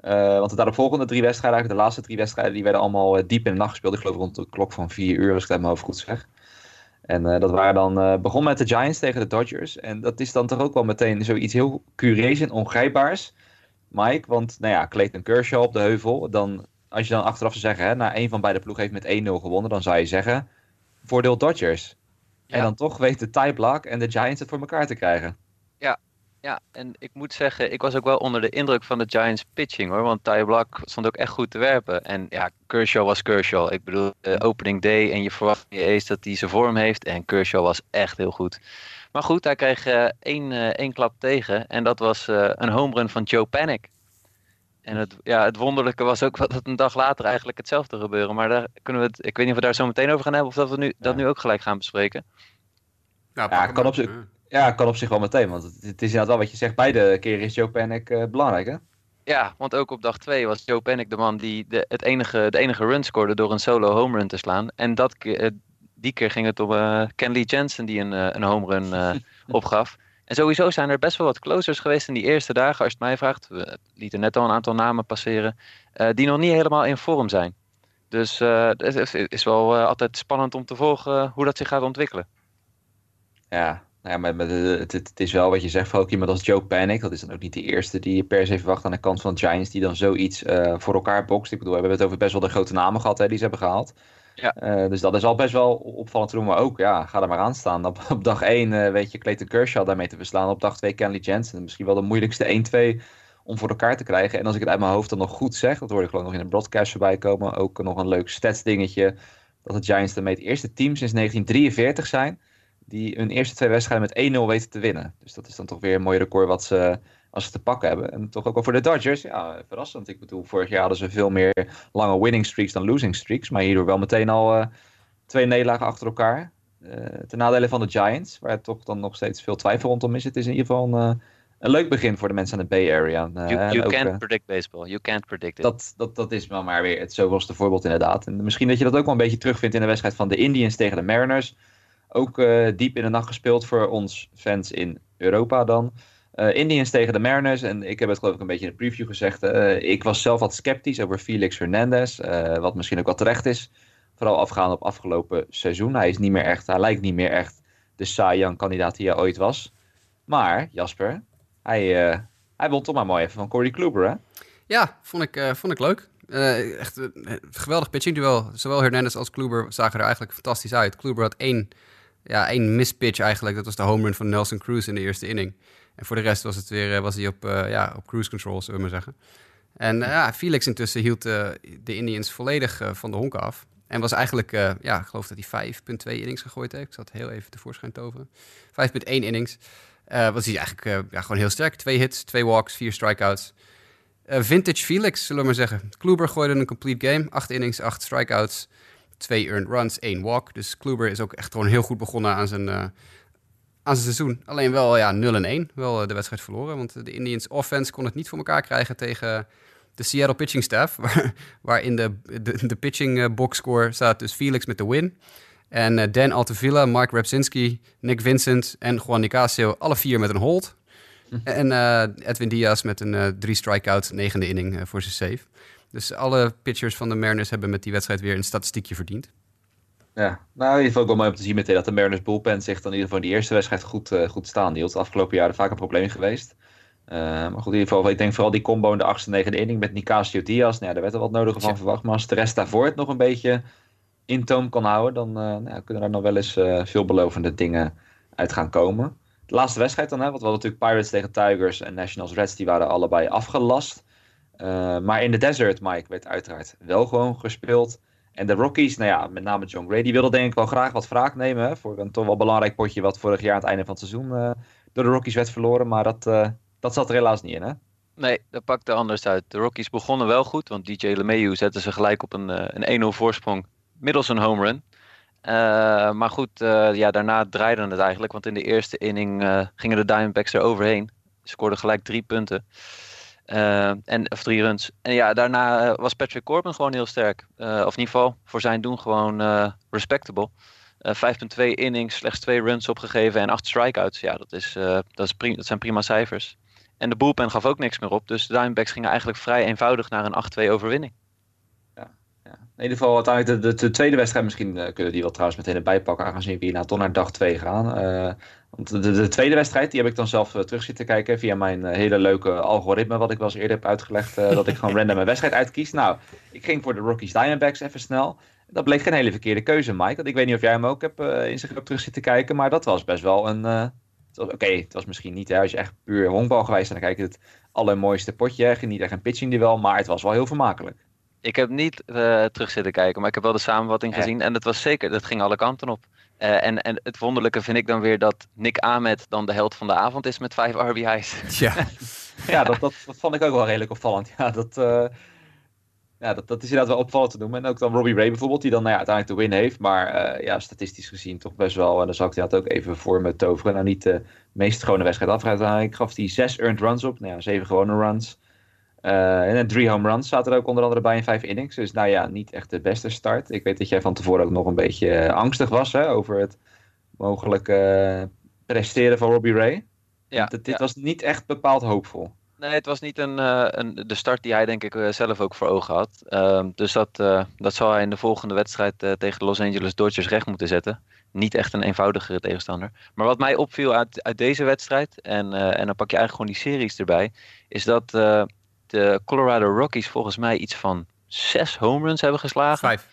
Eh, want de daaropvolgende drie wedstrijden, eigenlijk de laatste drie wedstrijden, die werden allemaal eh, diep in de nacht gespeeld. Ik geloof rond de klok van vier uur, als ik het uit mijn hoofd goed zeg. En eh, dat waren dan, eh, begon met de Giants tegen de Dodgers. En dat is dan toch ook wel meteen zoiets heel cureus en ongrijpbaars. Mike, want nou ja, Clayton Kershaw op de heuvel. Dan, als je dan achteraf zou zeggen, hè, na één van beide ploegen heeft met 1-0 gewonnen, dan zou je zeggen, voordeel Dodgers. En dan toch weten Ty Block en de Giants het voor elkaar te krijgen. Ja, en ik moet zeggen, ik was ook wel onder de indruk van de Giants pitching hoor. Want Ty Black stond ook echt goed te werpen. En ja, Kershaw was Kershaw. Ik bedoel, uh, opening day en je verwacht je eens dat hij zijn vorm heeft. En Kershaw was echt heel goed. Maar goed, hij kreeg uh, één, uh, één klap tegen. En dat was een home run van Joe Panic. En het, ja, het wonderlijke was ook dat een dag later eigenlijk hetzelfde gebeuren. Maar daar kunnen we het, ik weet niet of we daar zo meteen over gaan hebben. Of dat we nu, dat nu ook gelijk gaan bespreken. Nou, ja, kan op zich... Ja, kan op zich wel meteen. Want het, het, is inderdaad wel wat je zegt. Beide keren is Joe Panic uh, belangrijk, hè? Ja, want ook op dag 2 was Joe Panic de man die de, het enige, de enige run scoorde door een solo home run te slaan. En dat, uh, die keer ging het om uh, Ken Lee Jensen die een, een home run opgaf. En sowieso zijn er best wel wat closers geweest in die eerste dagen, als je het mij vraagt. We lieten net al een aantal namen passeren, die nog niet helemaal in vorm zijn. Dus het is wel altijd spannend om te volgen hoe dat zich gaat ontwikkelen. Ja, ja, maar, het, het, is wel wat je zegt, ook iemand als Joe Panic. Dat is dan ook niet de eerste die je per se verwacht aan de kant van de Giants, die dan zoiets uh, voor elkaar bokst. Ik bedoel, we hebben het over best wel de grote namen gehad hè, die ze hebben gehaald. Ja. Uh, dus dat is al best wel opvallend te doen. Maar ook, ja, ga er maar aan staan. Op, op dag 1 uh, weet je Clayton Kershaw daarmee te verslaan. Op dag 2 Kenley Jensen. Misschien wel de moeilijkste 1-2 om voor elkaar te krijgen. En als ik het uit mijn hoofd dan nog goed zeg, dat hoorde ik geloof nog in de broadcast voorbij komen. Ook nog een leuk stats dingetje. Dat de Giants daarmee het eerste team sinds 1943 zijn die hun eerste twee wedstrijden met 1-0 weten te winnen. Dus dat is dan toch weer een mooi record wat ze, als ze te pakken hebben. En toch ook wel voor de Dodgers, ja, verrassend. Ik bedoel, vorig jaar hadden ze veel meer lange winning streaks dan losing streaks. Maar hierdoor wel meteen al uh, twee nederlagen achter elkaar. Uh, ten nadele van de Giants, waar toch dan nog steeds veel twijfel rondom is. Het is in ieder geval een, uh, een leuk begin voor de mensen aan de Bay Area. you you ook, can't predict baseball. You can't predict it. Dat, dat, dat is wel maar weer het zoveelste voorbeeld inderdaad. En misschien dat je dat ook wel een beetje terugvindt in de wedstrijd van de Indians tegen de Mariners. Ook uh, diep in de nacht gespeeld voor ons fans in Europa dan. Uh, Indians tegen de Mariners. En ik heb het geloof ik een beetje in de preview gezegd. Uh, ik was zelf wat sceptisch over Felix Hernandez. wat misschien ook wel terecht is. Vooral afgaand op afgelopen seizoen. Hij is niet meer echt, hij lijkt niet meer echt de Cy Young kandidaat die hij ooit was. Maar, Jasper, hij, hij won toch maar mooi even van Corey Kluber hè? Ja, vond ik, vond ik leuk. echt een geweldig pitching duel. Zowel Hernandez als Kluber zagen er eigenlijk fantastisch uit. Kluber had één ja, één mispitch eigenlijk. Dat was de home run van Nelson Cruz in de eerste inning. En voor de rest was, het weer, was hij op, uh, ja, op cruise control, zullen we maar zeggen. En uh, ja, Felix intussen hield uh, de Indians volledig van de honk af. En was eigenlijk, ja, ik geloof dat hij 5,2 innings gegooid heeft. Ik zat heel even tevoorschijn toveren. 5,1 innings. was hij eigenlijk ja, gewoon heel sterk. Twee hits, twee walks, vier strikeouts. vintage Felix, zullen we maar zeggen. Kluber gooide een complete game. Acht innings, acht strikeouts twee earned runs, één walk. Dus Kluber is ook echt gewoon heel goed begonnen aan zijn, uh, aan zijn seizoen. Alleen wel ja, 0 en 1, wel uh, de wedstrijd verloren. Want de Indians offense kon het niet voor elkaar krijgen tegen de Seattle pitching staff. Waar, waar in de, de, de pitching uh, box score staat dus Felix met de win. En Dan Altavilla, Mark Repsinski, Nick Vincent en Juan Nicasio, alle vier met een hold. Hm. En Edwin Diaz met een drie strikeout, negende inning voor zijn save. Dus alle pitchers van de Mariners hebben met die wedstrijd weer een statistiekje verdiend. Ja, nou in ieder geval ook wel mooi om te zien meteen dat de Mariners bullpen zich dan in ieder geval in die eerste wedstrijd goed, uh, goed staan hield. De afgelopen jaren vaak een probleem geweest. Uh, maar goed, in ieder geval, ik denk vooral die combo in de achtste negende inning met Nicasio Diaz. Nou ja, daar werd er wat nodig van verwacht. Maar als de rest daarvoor het nog een beetje in toom kan houden, dan uh, nou, kunnen daar nog wel eens veelbelovende dingen uit gaan komen. De laatste wedstrijd dan, hè, want we hadden natuurlijk Pirates tegen Tigers en Nationals Reds, die waren allebei afgelast. Uh, maar in de desert, Mike, werd uiteraard wel gewoon gespeeld. En de Rockies, nou ja, met name John Gray, die wilde denk ik wel graag wat wraak nemen. Voor een toch wel belangrijk potje wat vorig jaar aan het einde van het seizoen uh, door de Rockies werd verloren. Maar dat, uh, dat zat er helaas niet in, hè? Nee, dat pakte anders uit. De Rockies begonnen wel goed, want DJ LeMahieu zette ze gelijk op een, een 1-0 voorsprong middels een home run. maar goed, ja, daarna draaide het eigenlijk, want in de eerste inning gingen de Diamondbacks er overheen. Scoorden gelijk drie punten. Uh, en, of drie runs. En ja, daarna eh, was Patrick Corbin gewoon heel sterk. Uh, of in ieder geval voor zijn doen gewoon uh, respectable. 5,2 innings, slechts twee runs opgegeven en acht strikeouts. Ja, dat, is, dat, is prima, dat zijn prima cijfers. En de bullpen gaf ook niks meer op. Dus de Diamondbacks gingen eigenlijk vrij eenvoudig naar een 8-2 overwinning. Ja, ja. In ieder geval uiteindelijk de, de, de tweede wedstrijd misschien kunnen die wel trouwens meteen erbij pakken. Aangezien we hier nou toch naar dag 2 gaan. Want de, de, tweede wedstrijd, die heb ik dan zelf uh, terug zitten kijken via mijn uh, hele leuke algoritme, wat ik wel eens eerder heb uitgelegd, uh, dat ik gewoon random een wedstrijd uitkies. Nou, ik ging voor de Rockies Diamondbacks even snel. Dat bleek geen hele verkeerde keuze, Mike. Want ik weet niet of jij hem ook hebt in zijn terug zitten kijken, maar dat was best wel een, Oké, het was misschien niet, hè, als je echt puur honkbal geweest bent, dan kijk je het allermooiste potje. hè. Niet echt een pitching duel, maar het was wel heel vermakelijk. Ik heb niet eh, terug zitten kijken, maar ik heb wel de samenvatting Ja. gezien. En het was zeker, dat ging alle kanten op. Eh, en, en het wonderlijke vind ik dan weer dat Nick Ahmed dan de held van de avond is met vijf RBI's. Tja, Ja, dat, dat, dat vond ik ook wel redelijk opvallend. Ja, dat, eh, ja, dat, dat is inderdaad wel opvallend te noemen. En ook dan Robbie Ray bijvoorbeeld, die dan nou ja, uiteindelijk de win heeft. Maar eh, ja, statistisch gezien toch best wel. En dan zal ik inderdaad ook even voor me toveren. Nou, niet de meest gewone wedstrijd af. Uiteindelijk gaf hij zes earned runs op. Nou ja, zeven gewone runs. Eh, en drie home runs zaten er ook onder andere bij in vijf innings. Dus nou ja, niet echt de beste start. Ik weet dat jij van tevoren ook nog een beetje eh, angstig was hè, over het mogelijke eh, presteren van Robbie Ray. Ja, dit dit ja. was niet echt bepaald hoopvol. Nee, het was niet een, een, de start die hij denk ik zelf ook voor ogen had. Ehm, dus dat, dat zal hij in de volgende wedstrijd tegen de Los Angeles Dodgers recht moeten zetten. Niet echt een eenvoudigere tegenstander. Maar wat mij opviel uit, uit deze wedstrijd, en, en dan pak je eigenlijk gewoon die series erbij, is dat de Colorado Rockies volgens mij iets van zes home runs hebben geslagen. vijf.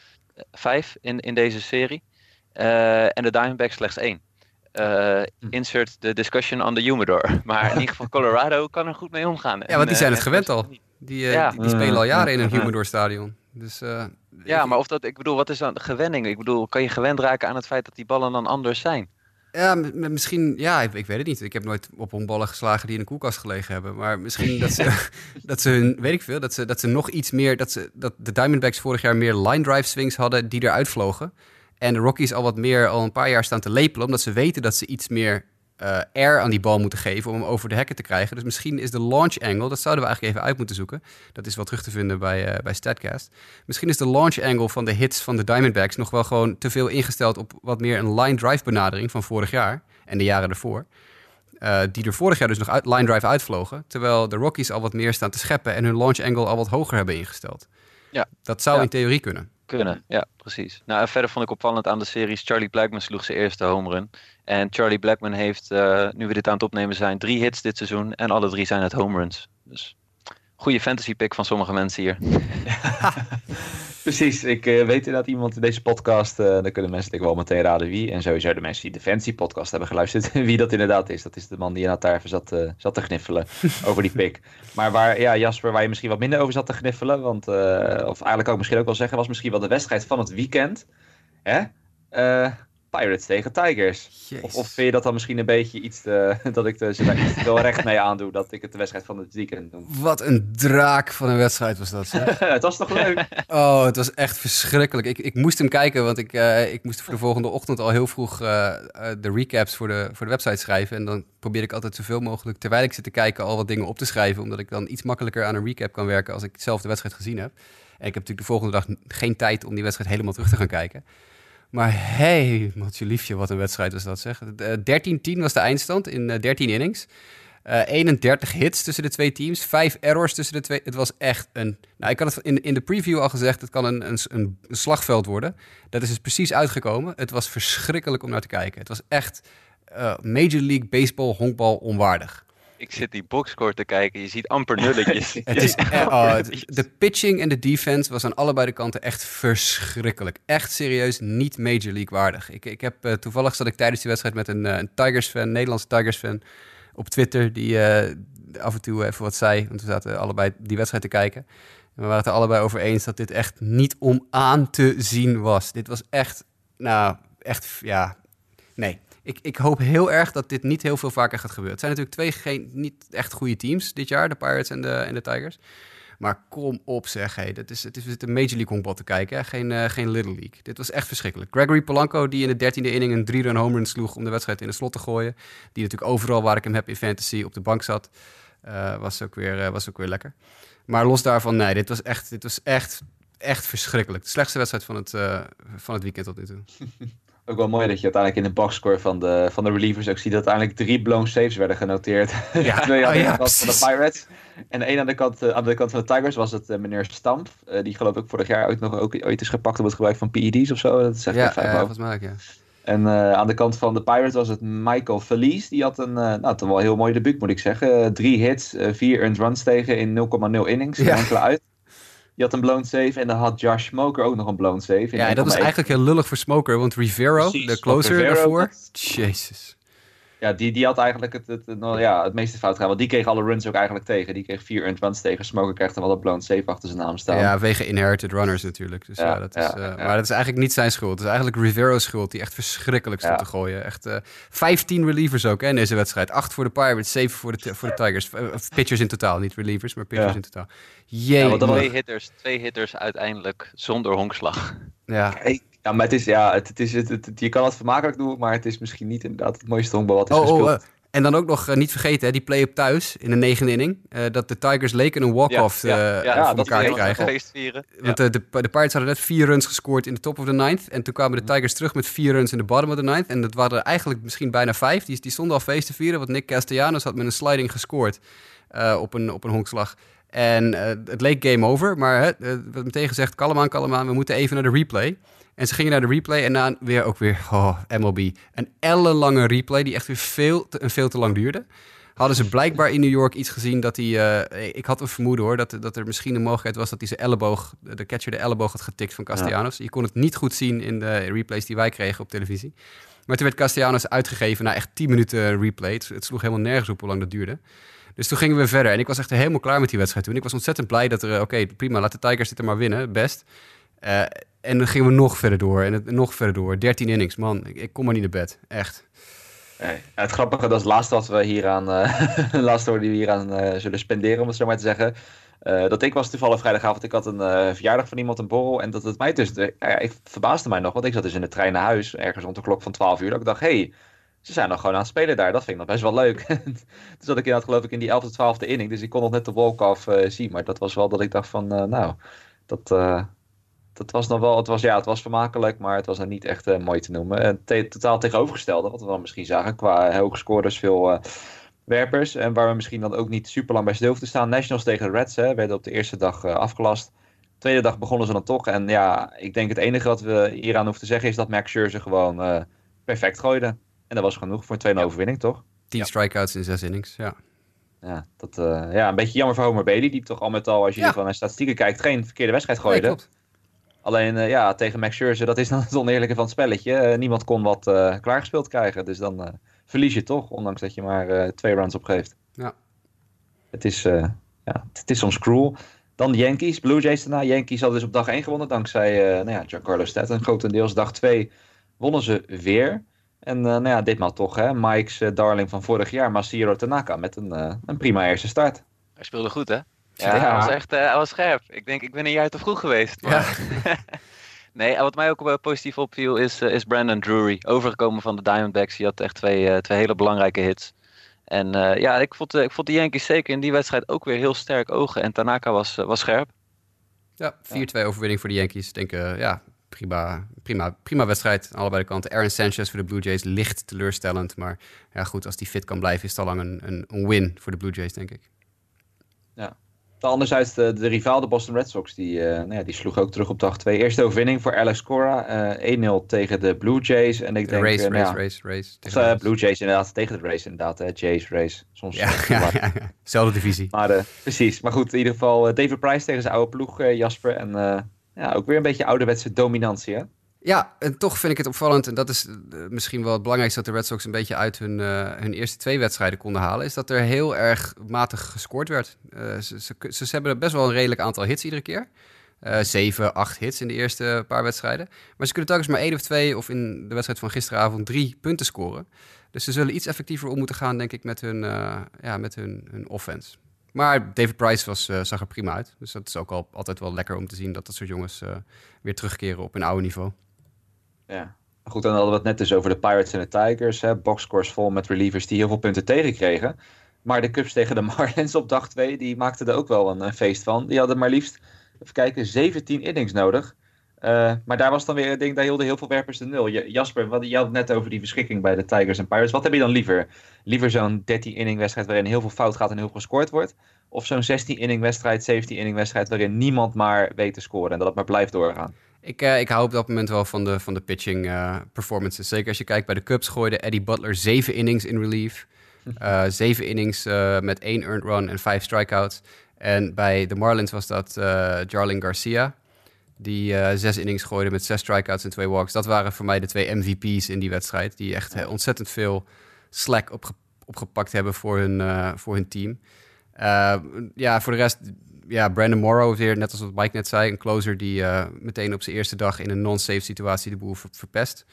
Vijf in, in deze serie. Eh, en de Diamondbacks slechts één. Eh, Hm. insert the discussion on the humidor. Maar in ieder geval Colorado kan er goed mee omgaan. Ja, want die zijn het eh, gewend en- al. Die, eh, Ja. die, die spelen al jaren in een Mm. humidor stadion. Dus, eh, Ja, ik- maar of dat, ik bedoel, wat is dan de gewenning? Ik bedoel, kan je gewend raken aan het feit dat die ballen dan anders zijn? Ja, misschien, ja, ik, ik weet het niet. Ik heb nooit op honkballen geslagen die in een koelkast gelegen hebben. Maar misschien dat ze, dat ze hun, weet ik veel, dat ze, dat ze nog iets meer, dat, ze, dat de Diamondbacks vorig jaar meer line drive swings hadden die eruit vlogen. En de Rockies al wat meer, al een paar jaar staan te lepelen, omdat ze weten dat ze iets meer eh, air aan die bal moeten geven om hem over de hekken te krijgen. Dus misschien is de launch angle, dat zouden we eigenlijk even uit moeten zoeken. Dat is wel terug te vinden bij, eh, bij Statcast. Misschien is de launch angle van de hits van de Diamondbacks nog wel gewoon te veel ingesteld op wat meer een line drive benadering van vorig jaar en de jaren ervoor. Eh, die er vorig jaar dus nog uit, line drive uitvlogen. Terwijl de Rockies al wat meer staan te scheppen en hun launch angle al wat hoger hebben ingesteld. Ja. Dat zou Ja. in theorie kunnen. Kunnen, ja, precies. Nou, en verder vond ik opvallend aan de series, Charlie Blackman sloeg zijn eerste home run. En Charlie Blackman heeft, eh, nu we dit aan het opnemen zijn, drie hits dit seizoen. En alle drie zijn het home runs. Dus goede fantasy pick van sommige mensen hier. Precies, ik eh, weet inderdaad iemand in deze podcast, eh, dan kunnen mensen denk ik wel meteen raden wie. En sowieso de mensen die de Fancy podcast hebben geluisterd, wie dat inderdaad is. Dat is de man die inderdaad daar even zat, eh, zat te gniffelen over die pick. Maar waar, ja, Jasper, waar je misschien wat minder over zat te gniffelen, want, eh, of eigenlijk kan ik misschien ook wel zeggen, was misschien wel de wedstrijd van het weekend. Hè? Eh, Pirates tegen Tigers. Of, of vind je dat dan misschien een beetje iets te, dat ik er veel recht mee aandoe, dat ik het de wedstrijd van het weekend noem? Wat een draak van een wedstrijd was dat. Zeg. het was toch leuk? Oh, het was echt verschrikkelijk. Ik, ik moest hem kijken, want ik, eh, ik moest voor de volgende ochtend al heel vroeg eh, eh, de recaps voor de, voor de website schrijven. En dan probeer ik altijd zoveel mogelijk, terwijl ik zit te kijken, al wat dingen op te schrijven. Omdat ik dan iets makkelijker aan een recap kan werken als ik zelf de wedstrijd gezien heb. En ik heb natuurlijk de volgende dag geen tijd om die wedstrijd helemaal terug te gaan kijken. Maar hey, matje liefje, wat een wedstrijd was dat zeg. Eh, 13-10 was de eindstand in eh, 13 innings. Eh, 31 hits tussen de twee teams, 5 errors tussen de twee. Het was echt een. Nou, ik had het in, de preview al gezegd: het kan een, een, een slagveld worden. Dat is dus precies uitgekomen. Het was verschrikkelijk om naar te kijken. Het was echt eh, Major League Baseball, honkbal onwaardig. Ik zit die boxscore te kijken, je ziet amper nulletjes. Het is, eh, oh, de pitching en de defense was aan allebei de kanten echt verschrikkelijk. Echt serieus niet Major League waardig. Ik, ik heb, eh, toevallig zat ik tijdens die wedstrijd met een, eh, een Tigers-fan, Nederlandse Tigers-fan, op Twitter, die eh, af en toe even wat zei. Want we zaten allebei die wedstrijd te kijken. En we waren het er allebei over eens dat dit echt niet om aan te zien was. Dit was echt, nou, echt, ja, nee. Ik, ik hoop heel erg dat dit niet heel veel vaker gaat gebeuren. Het zijn natuurlijk twee geen, niet echt goede teams dit jaar, de Pirates en de, en de Tigers. Maar kom op zeg, hey, is, het is een Major League honkbal te kijken? Geen, eh, geen Little League. Dit was echt verschrikkelijk. Gregory Polanco, die in de dertiende inning een drie-run home run sloeg om de wedstrijd in de slot te gooien. Die natuurlijk overal waar ik hem heb in fantasy op de bank zat, eh, was, ook weer, eh, was ook weer lekker. Maar los daarvan, nee, dit was echt, dit was echt, echt verschrikkelijk. De slechtste wedstrijd van het, van het weekend tot nu toe. Ook wel mooi dat je uiteindelijk in de boxscore van de, van de relievers ook ziet dat uiteindelijk drie blown saves werden genoteerd. Ja, Twee aan de oh ja, kant van de. Pirates. En één aan de kant, eh, aan de kant van de Tigers was het eh, meneer Stamp. Eh, die geloof ik vorig jaar ook nog ook, ooit is gepakt op het gebruik van PED's of zo. Dat zegt Ja, over. volgens mij ook, ja. En aan de kant van de Pirates was het Michael Felice. Die had een, nou, toch wel heel mooi debuut moet ik zeggen. Drie hits, vier earned runs tegen in 0,0 innings. Ja. enkele uit. Die had een blown save en dan had Josh Smoker ook nog een blown save. in Ja, en dat was 1,1. eigenlijk heel lullig voor Smoker, want Rivero, Precies, de closer Rivero daarvoor, jezus. Ja, die, die had eigenlijk het, het, het- nou ja, het meeste fout gedaan. Want die kreeg alle runs ook eigenlijk tegen. Die kreeg vier earned runs tegen. Smoker krijgt er wel een blown save achter zijn naam staan. Ja, wege inherited runners natuurlijk. Dus, ja, Ja, dat is, ja, eh, ja. Maar dat is eigenlijk niet zijn schuld. Het is eigenlijk Rivero's schuld, die echt verschrikkelijk stond Ja. te gooien. Echt eh 15 relievers ook hè, in deze wedstrijd. 8 voor de Pirates, 7 voor de, voor de Tigers. Eh, pitchers in totaal, niet relievers, maar pitchers Ja. in totaal. Jee, Ja. Twee hitters, twee hitters uiteindelijk zonder honkslag. ja. Ja, maar het is, ja, het, het is, het, het- het- je kan het vermakelijk doen, maar het is misschien niet inderdaad het mooiste honkbal wat is Oh, gespeeld. oh, en dan ook nog eh, niet vergeten, hè, die play-up thuis in de negende inning. eh, dat de Tigers leken een walk-off Ja, ja, ja, voor dat elkaar te krijgen. Feest vieren. Want eh, de, de Pirates hadden net vier runs gescoord in de top of the ninth. En toen kwamen de Tigers terug met vier runs in de bottom of the ninth. En dat waren er eigenlijk misschien bijna vijf. Die, die stonden al feest te vieren, want Nick Castellanos had met een sliding gescoord eh, op, een, op een honkslag. En eh, het leek game over, maar hè, eh, werd meteen gezegd, kalm aan, kalm aan, we moeten even naar de replay. En ze gingen naar de replay en na weer ook weer, oh, MLB, een ellenlange replay die echt weer veel te, veel te lang duurde. Hadden ze blijkbaar in New York iets gezien dat hij, eh, ik had een vermoeden hoor, dat, dat er misschien een mogelijkheid was dat hij zijn elleboog, de catcher de elleboog had getikt van Castellanos. Je kon het niet goed zien in de replays die wij kregen op televisie. Maar toen werd Castellanos uitgegeven na echt 10 minuten replay. Het, het sloeg helemaal nergens op hoe lang dat duurde. Dus toen gingen we verder. En ik was echt helemaal klaar met die wedstrijd toen. Ik was ontzettend blij dat er, oké, prima, laat de Tigers dit er maar winnen, best. Eh, en dan gingen we nog verder door en nog verder door. 13 innings, man. Ik, kom maar niet naar bed. Echt. Het grappige, dat is het laatste wat we hier aan, de laatste we hier aan eh, zullen spenderen, om het zo maar te zeggen. Dat ik was toevallig vrijdagavond, ik had een verjaardag van iemand, een borrel. En dat het mij dus, ik verbaasde mij nog, want ik zat dus in de trein naar huis, ergens rond de klok van 12 uur. Dat ik dacht, hé, hey, ze zijn nog gewoon aan het spelen daar. Dat vind ik nog best wel leuk. toen zat ik inderdaad geloof ik in die 11e, 12e inning, dus ik kon nog net de walk-off zien. Maar dat was wel dat ik dacht van, nou, dat... dat was nog wel, het was, ja, het was vermakelijk, maar het was nog niet echt eh, mooi te noemen. En te- totaal tegenovergestelde, wat we dan misschien zagen qua hoge scorers, veel eh, werpers. En waar we misschien dan ook niet super lang bij stil hoeven te staan. Nationals tegen de Reds hè, werden op de eerste dag eh, afgelast. Tweede dag begonnen ze dan toch. En ja, ik denk het enige wat we hieraan hoeven te zeggen is dat Max Scherzer gewoon perfect gooide. En dat was genoeg voor een 2-0 overwinning, toch? 10 strikeouts in 6 innings, ja. Ja, dat, ja, een beetje jammer voor Homer Bailey, die toch al met al, als je Ja. van naar statistieken kijkt, geen verkeerde wedstrijd Nee, gooide. klopt. Alleen eh, ja, tegen Max Scherzer, dat is dan het oneerlijke van het spelletje. Eh, niemand kon wat eh, klaargespeeld krijgen. Dus dan eh, verlies je toch, ondanks dat je maar eh, twee runs opgeeft. Ja. Het is, eh, ja, het is soms cruel. Dan de Yankees, Blue Jays daarna. Yankees hadden dus op dag 1 gewonnen dankzij uh, nou ja, Giancarlo Stanton. Grotendeels dag 2 wonnen ze weer. En uh, nou ja, ditmaal toch, hè. Mike's uh, darling van vorig jaar, Masahiro Tanaka, met een, uh, een prima eerste start. Hij speelde goed, hè? Ja, ja. Hij was echt hij was scherp. Ik denk, ik ben een jaar te vroeg geweest. Maar... Ja. nee, wat mij ook positief opviel is, is Brandon Drury. Overgekomen van de Diamondbacks. Die had echt twee, twee hele belangrijke hits. En ja, ik vond, ik vond de Yankees zeker in die wedstrijd ook weer heel sterk ogen. En Tanaka was, was scherp. Ja, 4-2 overwinning voor de Yankees. Ik denk, ja, prima, prima, prima wedstrijd aan allebei de kanten. Aaron Sanchez voor de Blue Jays licht teleurstellend. Maar ja, goed, als die fit kan blijven, is het al lang een, een, een win voor de Blue Jays, denk ik. Anderzijds, de, de rivaal, de Boston Red Sox, die, uh, nou ja, die sloeg ook terug op dag 2. Eerste overwinning voor Alex Cora. Uh, 1-0 tegen de Blue Jays. En ik de denk, race, uh, race, ja, race, race, Blue Jays inderdaad, tegen de race inderdaad. Hè. Jays, race. Soms, ja, zelfde divisie. Maar precies. Maar goed, in ieder geval David Price tegen zijn oude ploeg, Jasper. En ja, ook weer een beetje ouderwetse dominantie, hè? Ja, en toch vind ik het opvallend, en dat is uh, misschien wel het belangrijkste dat de Red Sox een beetje uit hun, uh, hun eerste twee wedstrijden konden halen, is dat er heel erg matig gescoord werd. Ze, ze, ze, ze, hebben best wel een redelijk aantal hits iedere keer. zeven, acht hits in de eerste paar wedstrijden. Maar ze kunnen telkens maar één of twee, of in de wedstrijd van gisteravond drie punten scoren. Dus ze zullen iets effectiever om moeten gaan, denk ik, met hun, ja, met hun, hun offense. Maar David Price was, zag er prima uit. Dus dat is ook al, altijd wel lekker om te zien dat dat soort jongens weer terugkeren op hun oude niveau. Ja, goed, dan hadden we het net dus over de Pirates en de Tigers. Hè. Boxscores vol met relievers die heel veel punten tegenkregen. Maar de Cubs tegen de Marlins op dag 2, die maakten er ook wel een, een, feest van. Die hadden maar liefst, even kijken, 17 innings nodig. Uh, maar daar was dan weer ding, daar hielden heel veel werpers de nul. Jasper, wat, je had het net over die beschikking bij de Tigers en Pirates. Wat heb je dan liever? Liever zo'n 13-inning wedstrijd waarin heel veel fout gaat en heel veel gescoord wordt? Of zo'n 16-inning wedstrijd, 17-inning wedstrijd waarin niemand maar weet te scoren en dat het maar blijft doorgaan? Ik, uh, ik hou op dat moment wel van de, van de pitching uh, performances. Zeker als je kijkt bij de Cubs gooide Eddie Butler zeven innings in relief. Uh, zeven innings met één earned run en vijf strikeouts. En bij de Marlins was dat Jarlin Garcia. Die zes innings gooide met zes strikeouts en twee walks. Dat waren voor mij de twee MVP's in die wedstrijd. Die echt ontzettend veel slack opge- opgepakt hebben voor hun, eh, voor hun team. Eh, ja, voor de rest, ja, Brandon Morrow weer, net als wat Mike net zei, een closer die eh, meteen op zijn eerste dag in een non-safe situatie de boel ver- verpest.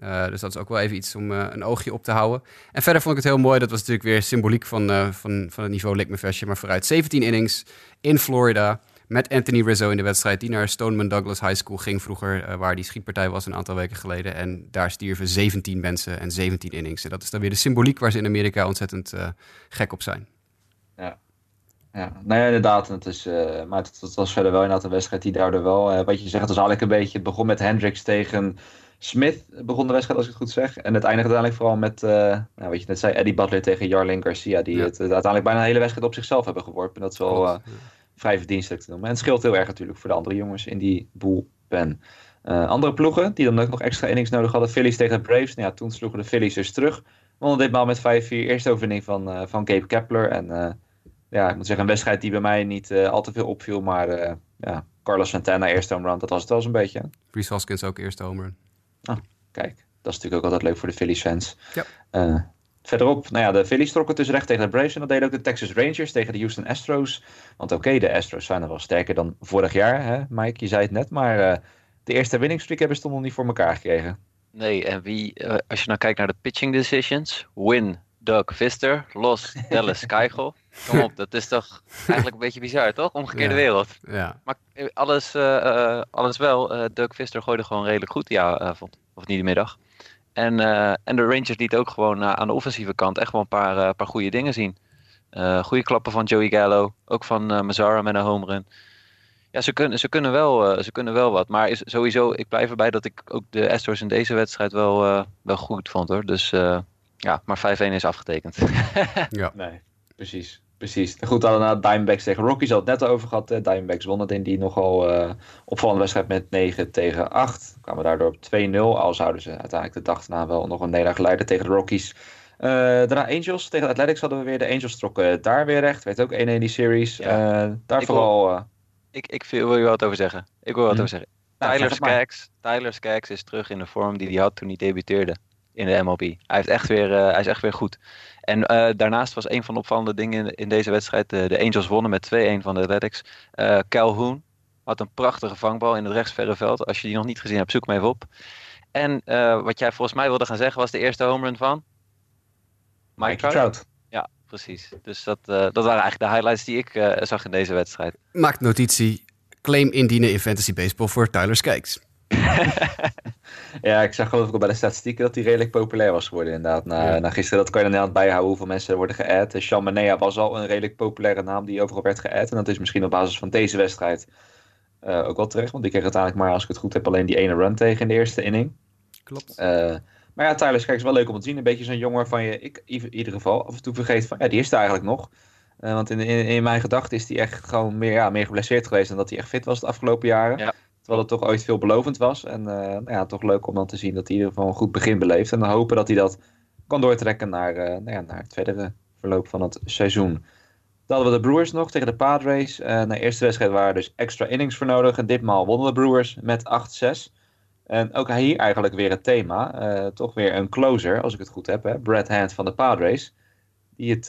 Eh, dus dat is ook wel even iets om eh, een oogje op te houden. En verder vond ik het heel mooi. Dat was natuurlijk weer symboliek van, eh, van, van het niveau Likmevestje. Maar vooruit 17 innings in Florida. Met Anthony Rizzo in de wedstrijd. Die naar Stoneman Douglas High School ging vroeger. waar die schietpartij was een aantal weken geleden. En daar stierven 17 mensen en 17 innings. En dat is dan weer de symboliek waar ze in Amerika ontzettend gek op zijn. Ja, nou ja, inderdaad. Het is, eh, maar het, het was verder wel inderdaad een wedstrijd die daardoor wel, eh, wat je zegt, het was eigenlijk een beetje, het begon met Hendricks tegen Smith, begon de wedstrijd als ik het goed zeg. En het eindigde uiteindelijk vooral met, eh, nou, wat je net zei, Eddie Butler tegen Jarlin Garcia, die Ja. het uiteindelijk bijna de hele wedstrijd op zichzelf hebben geworpen. Dat is wel vrij verdienstelijk te noemen. En het scheelt heel erg natuurlijk voor de andere jongens in die bullpen. Andere ploegen die dan ook nog extra innings nodig hadden. Phillies tegen de Braves. Nou ja, toen sloegen de Phillies dus terug. Wonnen ditmaal met 5-4. Eerste overwinning van, van Gabe Kepler. En ja, ik moet zeggen, een wedstrijd die bij mij niet eh, al te veel opviel. Maar eh, ja, Carlos Santana, eerste home run, dat was het wel zo'n beetje. Reese Hoskins ook eerste homer. Kijk, dat is natuurlijk ook altijd leuk voor de Phillies fans. Ja. Eh, verderop, nou ja, de Phillies trokken dus recht tegen de Braves. En dat deden ook de Texas Rangers tegen de Houston Astros. Want oké, de Astros zijn er wel sterker dan vorig jaar, hè, Mike? Je zei het net, maar eh, de eerste winningstreak hebben ze toch nog niet voor elkaar gekregen. Nee, en wie, als je nou kijkt naar de pitching decisions, win Doug Vister, los Dallas Keuchel. Kom op, dat is toch eigenlijk een beetje bizar, toch? Omgekeerde Ja. wereld. Ja, Maar eh, alles, eh, eh, alles wel, eh Doug Vister gooide gewoon redelijk goed die avond, of niet die middag. En, en de Rangers lieten ook gewoon aan de offensieve kant echt wel een paar, paar goede dingen zien. Goede klappen van Joey Gallo, ook van Mazzara met een home run. Ja, ze kunnen, ze, kunnen wel, ze kunnen wel wat. Maar is, sowieso, ik blijf erbij dat ik ook de Astros in deze wedstrijd wel, wel goed vond hoor. Dus ja, maar 5-1 is afgetekend. ja. Nee, precies. Precies. Goed, dan na Diamondbacks tegen Rockies al het net over gehad. hè. Diamondbacks wonnen in die nogal eh opvallende wedstrijd met 9 tegen 8. Kwamen daardoor op 2-0. Al zouden ze uiteindelijk de dag daarna wel nog een nederlaag leiden tegen de Rockies. Eh, daarna Angels tegen de Athletics hadden we weer. De Angels trokken daar weer recht. Weet ook 1-1 die series. Ja. Eh, daar Ik vooral... eh, ik, ik wil wil je wat over zeggen. Ik wil wat Hm. over zeggen. nou, Tyler het. Skaggs, Tyler Skaggs is terug in de vorm die hij had toen hij debuteerde in de MLB. Hij, heeft echt weer, eh, hij is echt weer goed. En eh, daarnaast was een van de opvallende dingen in, in deze wedstrijd. eh, de Angels wonnen met 2-1 van de Athletics. Eh Calhoun had een prachtige vangbal in het rechtsverre veld. Als je die nog niet gezien hebt, zoek hem even op. En eh, wat jij volgens mij wilde gaan zeggen was de eerste home run van? Mike Trout. Trout. Ja, precies. Dus dat, eh, dat waren eigenlijk de highlights die ik eh, zag in deze wedstrijd. Maakt notitie. Claim indienen in Fantasy Baseball voor Tyler Skaggs. Ja, ik zag geloof ik al bij de statistieken dat hij redelijk populair was geworden inderdaad. Na, Ja. na gisteren, dat kan je inderdaad bijhouden hoeveel mensen er worden geadd. Eh, Sean Manea was al een redelijk populaire naam die overal werd geadd. En dat is misschien op basis van deze wedstrijd eh, ook wel terecht. Want die kreeg uiteindelijk maar, als ik het goed heb, alleen die ene run tegen in de eerste inning. Klopt. Eh, maar ja, Tyler Skaggs is wel leuk om te zien. Een beetje zo'n jongen waarvan je, ik in ieder geval, af en toe vergeet van, ja, die is er eigenlijk nog. Eh, want in, in, in mijn gedachten is hij echt gewoon meer, ja, meer geblesseerd geweest dan dat hij echt fit was de afgelopen jaren. Ja. Terwijl het toch ooit veelbelovend was. En eh, nou ja, toch leuk om dan te zien dat hij in ieder een goed begin beleeft. En dan hopen dat hij dat kan doortrekken naar, eh, nou ja, naar het verdere verloop van het seizoen. Dan hadden we de Brewers nog tegen de Padres. Eh na de eerste wedstrijd waren er dus extra innings voor nodig. En ditmaal wonnen de Brewers met 8-6. En ook hier eigenlijk weer het thema. toch weer een closer, als ik het goed heb. Hè? Brad Hand van de Padres. Die het,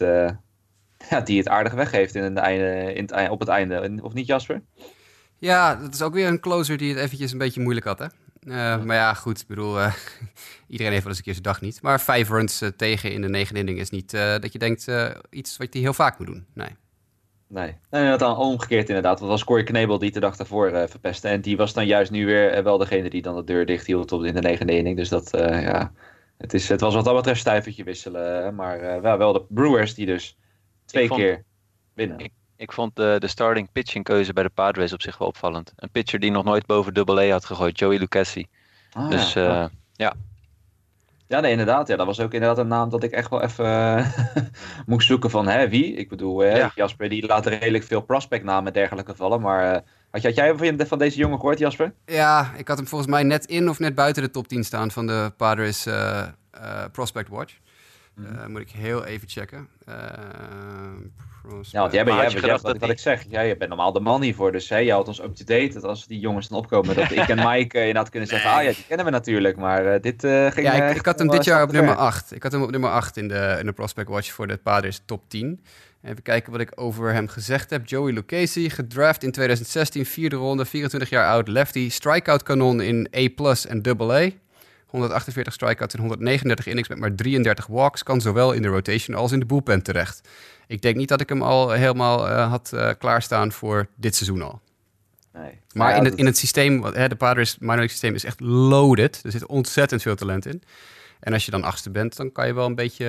ja, die het aardig weggeeft in het einde, in het, op het einde. Of niet, Jasper? Ja, dat is ook weer een closer die het eventjes een beetje moeilijk had, hè? Eh, Maar ja, goed, ik bedoel, eh, iedereen heeft wel eens een keer zijn dag niet. Maar vijf runs eh, tegen in de negende inning is niet eh, dat je denkt eh, iets wat hij heel vaak moet doen. Nee. Nee. Nee, dat dan omgekeerd inderdaad. Want was Corey Knebel die de dag daarvoor verpestte. En die was dan juist nu weer wel degene die dan de deur dicht hield op in de negende inning. Dus dat, eh, ja... Het, is, het was wat dat betreft stuivertje wisselen. hè. Maar eh, wel, wel de Brewers die dus twee vond- keer winnen. Ik- Ik vond de, de starting pitching keuze bij de Padres op zich wel opvallend. Een pitcher die nog nooit boven double A had gegooid, Joey Lucchesi. Ah, dus ja. eh, ja, Ja, nee, inderdaad. Ja, dat was ook inderdaad een naam dat ik echt wel even eh, moest zoeken van hè, wie. Ik bedoel, eh, Ja. Jasper die laat redelijk veel prospectnamen en dergelijke vallen. Maar eh, had, had jij van, van deze jongen gehoord, Jasper? Ja, ik had hem volgens mij net in of net buiten de top 10 staan van de Padres eh, eh, Prospect Watch. Mhm. Eh, moet ik heel even checken. Ja, want jij bent, jij, jij- gedacht wat, ik zeg, jij bent normaal de man hiervoor. Dus hè, je houdt ons up-to-date. Dat als die jongens dan opkomen, dat ik en Mike eh, inderdaad kunnen zeggen... Ah ja, die kennen we natuurlijk, maar eh, dit eh, ging... Ja, ik, ik had hem dit jaar op nummer ver. 8. Ik had hem op nummer 8 in de, in de Prospect Watch voor de Padres top 10. Even kijken wat ik over hem gezegd heb. Joey Lucchesi, gedraft in 2016, vierde ronde, 24 jaar oud, lefty, strikeout kanon in A+, en AA. 148 strikeouts en 139 innings met maar 33 walks. Kan zowel in de rotation als in de bullpen terecht. Ik denk niet dat ik hem al helemaal eh, had eh, klaarstaan voor dit seizoen al. Nee. Maar Ja, in, het, in het systeem, hè, de Padres minor league systeem is echt loaded. Er zit ontzettend veel talent in. En als je dan achtste bent, dan kan je wel een beetje,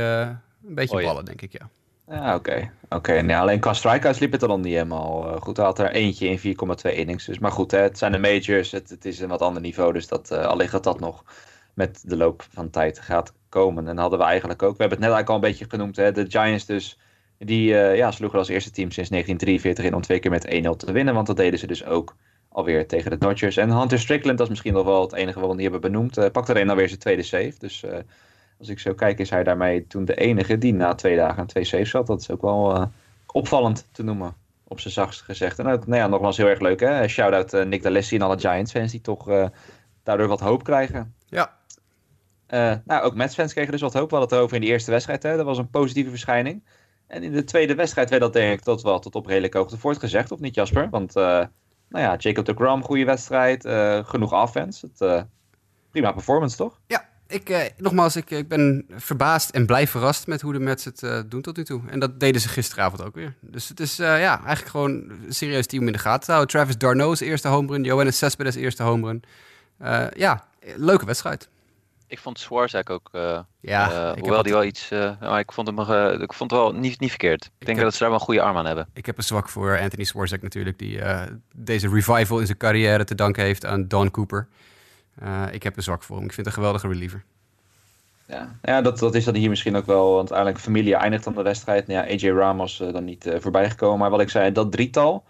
een beetje Oh ja. ballen, denk ik, ja. Ja, oké. Oké, alleen qua strikeouts liep het er dan niet helemaal eh, goed. Hij had er eentje in 4,2 innings. Dus, maar goed, hè, het zijn de majors. Het, het is een wat ander niveau. Dus dat, eh allicht dat dat nog met de loop van tijd gaat komen. En hadden we eigenlijk ook. We hebben het net eigenlijk al een beetje genoemd. Hè, de Giants dus. Die eh, ja, sloegen als eerste team sinds 1943 in om twee keer met 1-0 te winnen. Want dat deden ze dus ook alweer tegen de Dodgers. En Hunter Strickland, dat is misschien nog wel het enige wat we niet hebben benoemd. eh pakt alleen alweer zijn tweede save. Dus eh, als ik zo kijk, is hij daarmee toen de enige die na twee dagen aan twee saves had. Dat is ook wel opvallend te noemen, op zijn zachtst gezegd. En nou ja, nogmaals heel erg leuk hè. Shout-out Nick D'Alessi en alle Giants-fans die toch daardoor wat hoop krijgen. Ja, nou, ook Mets-fans kregen dus wat hoop. We hadden het over in die eerste wedstrijd. Hè. Dat was een positieve verschijning. En in de tweede wedstrijd werd dat denk ik tot wel tot op redelijke hoogte voortgezegd. Of niet, Jasper? Want, eh, nou ja, Jacob de Grom, goede wedstrijd. eh, genoeg offense. Het, eh, prima performance, toch? ja. Ik, nogmaals, ik, ik ben verbaasd en blij verrast met hoe de Mets het doen tot nu toe. En dat deden ze gisteravond ook weer. Dus het is ja, eigenlijk gewoon een serieus team in de gaten te houden. Travis Darno's eerste homerun, Johannes Cespedes eerste homerun. Eh ja, leuke wedstrijd. Ik vond Swarzak ook, eh, Ja, ik heb hoewel die wel iets, eh, maar ik vond hem, eh, ik vond het wel niet, niet verkeerd. Ik denk heb- dat ze daar wel een goede arm aan hebben. Ik heb een zwak voor Anthony Swarzak natuurlijk, die eh, deze revival in zijn carrière te danken heeft aan Don Cooper. Eh, ik heb een zwak voor hem. Ik vind het een geweldige reliever. Ja, ja dat, dat is dan hier misschien ook wel. Want uiteindelijk familie eindigt dan de wedstrijd. Nou ja, AJ Ramos dan niet eh, voorbij gekomen. Maar wat ik zei, dat drietal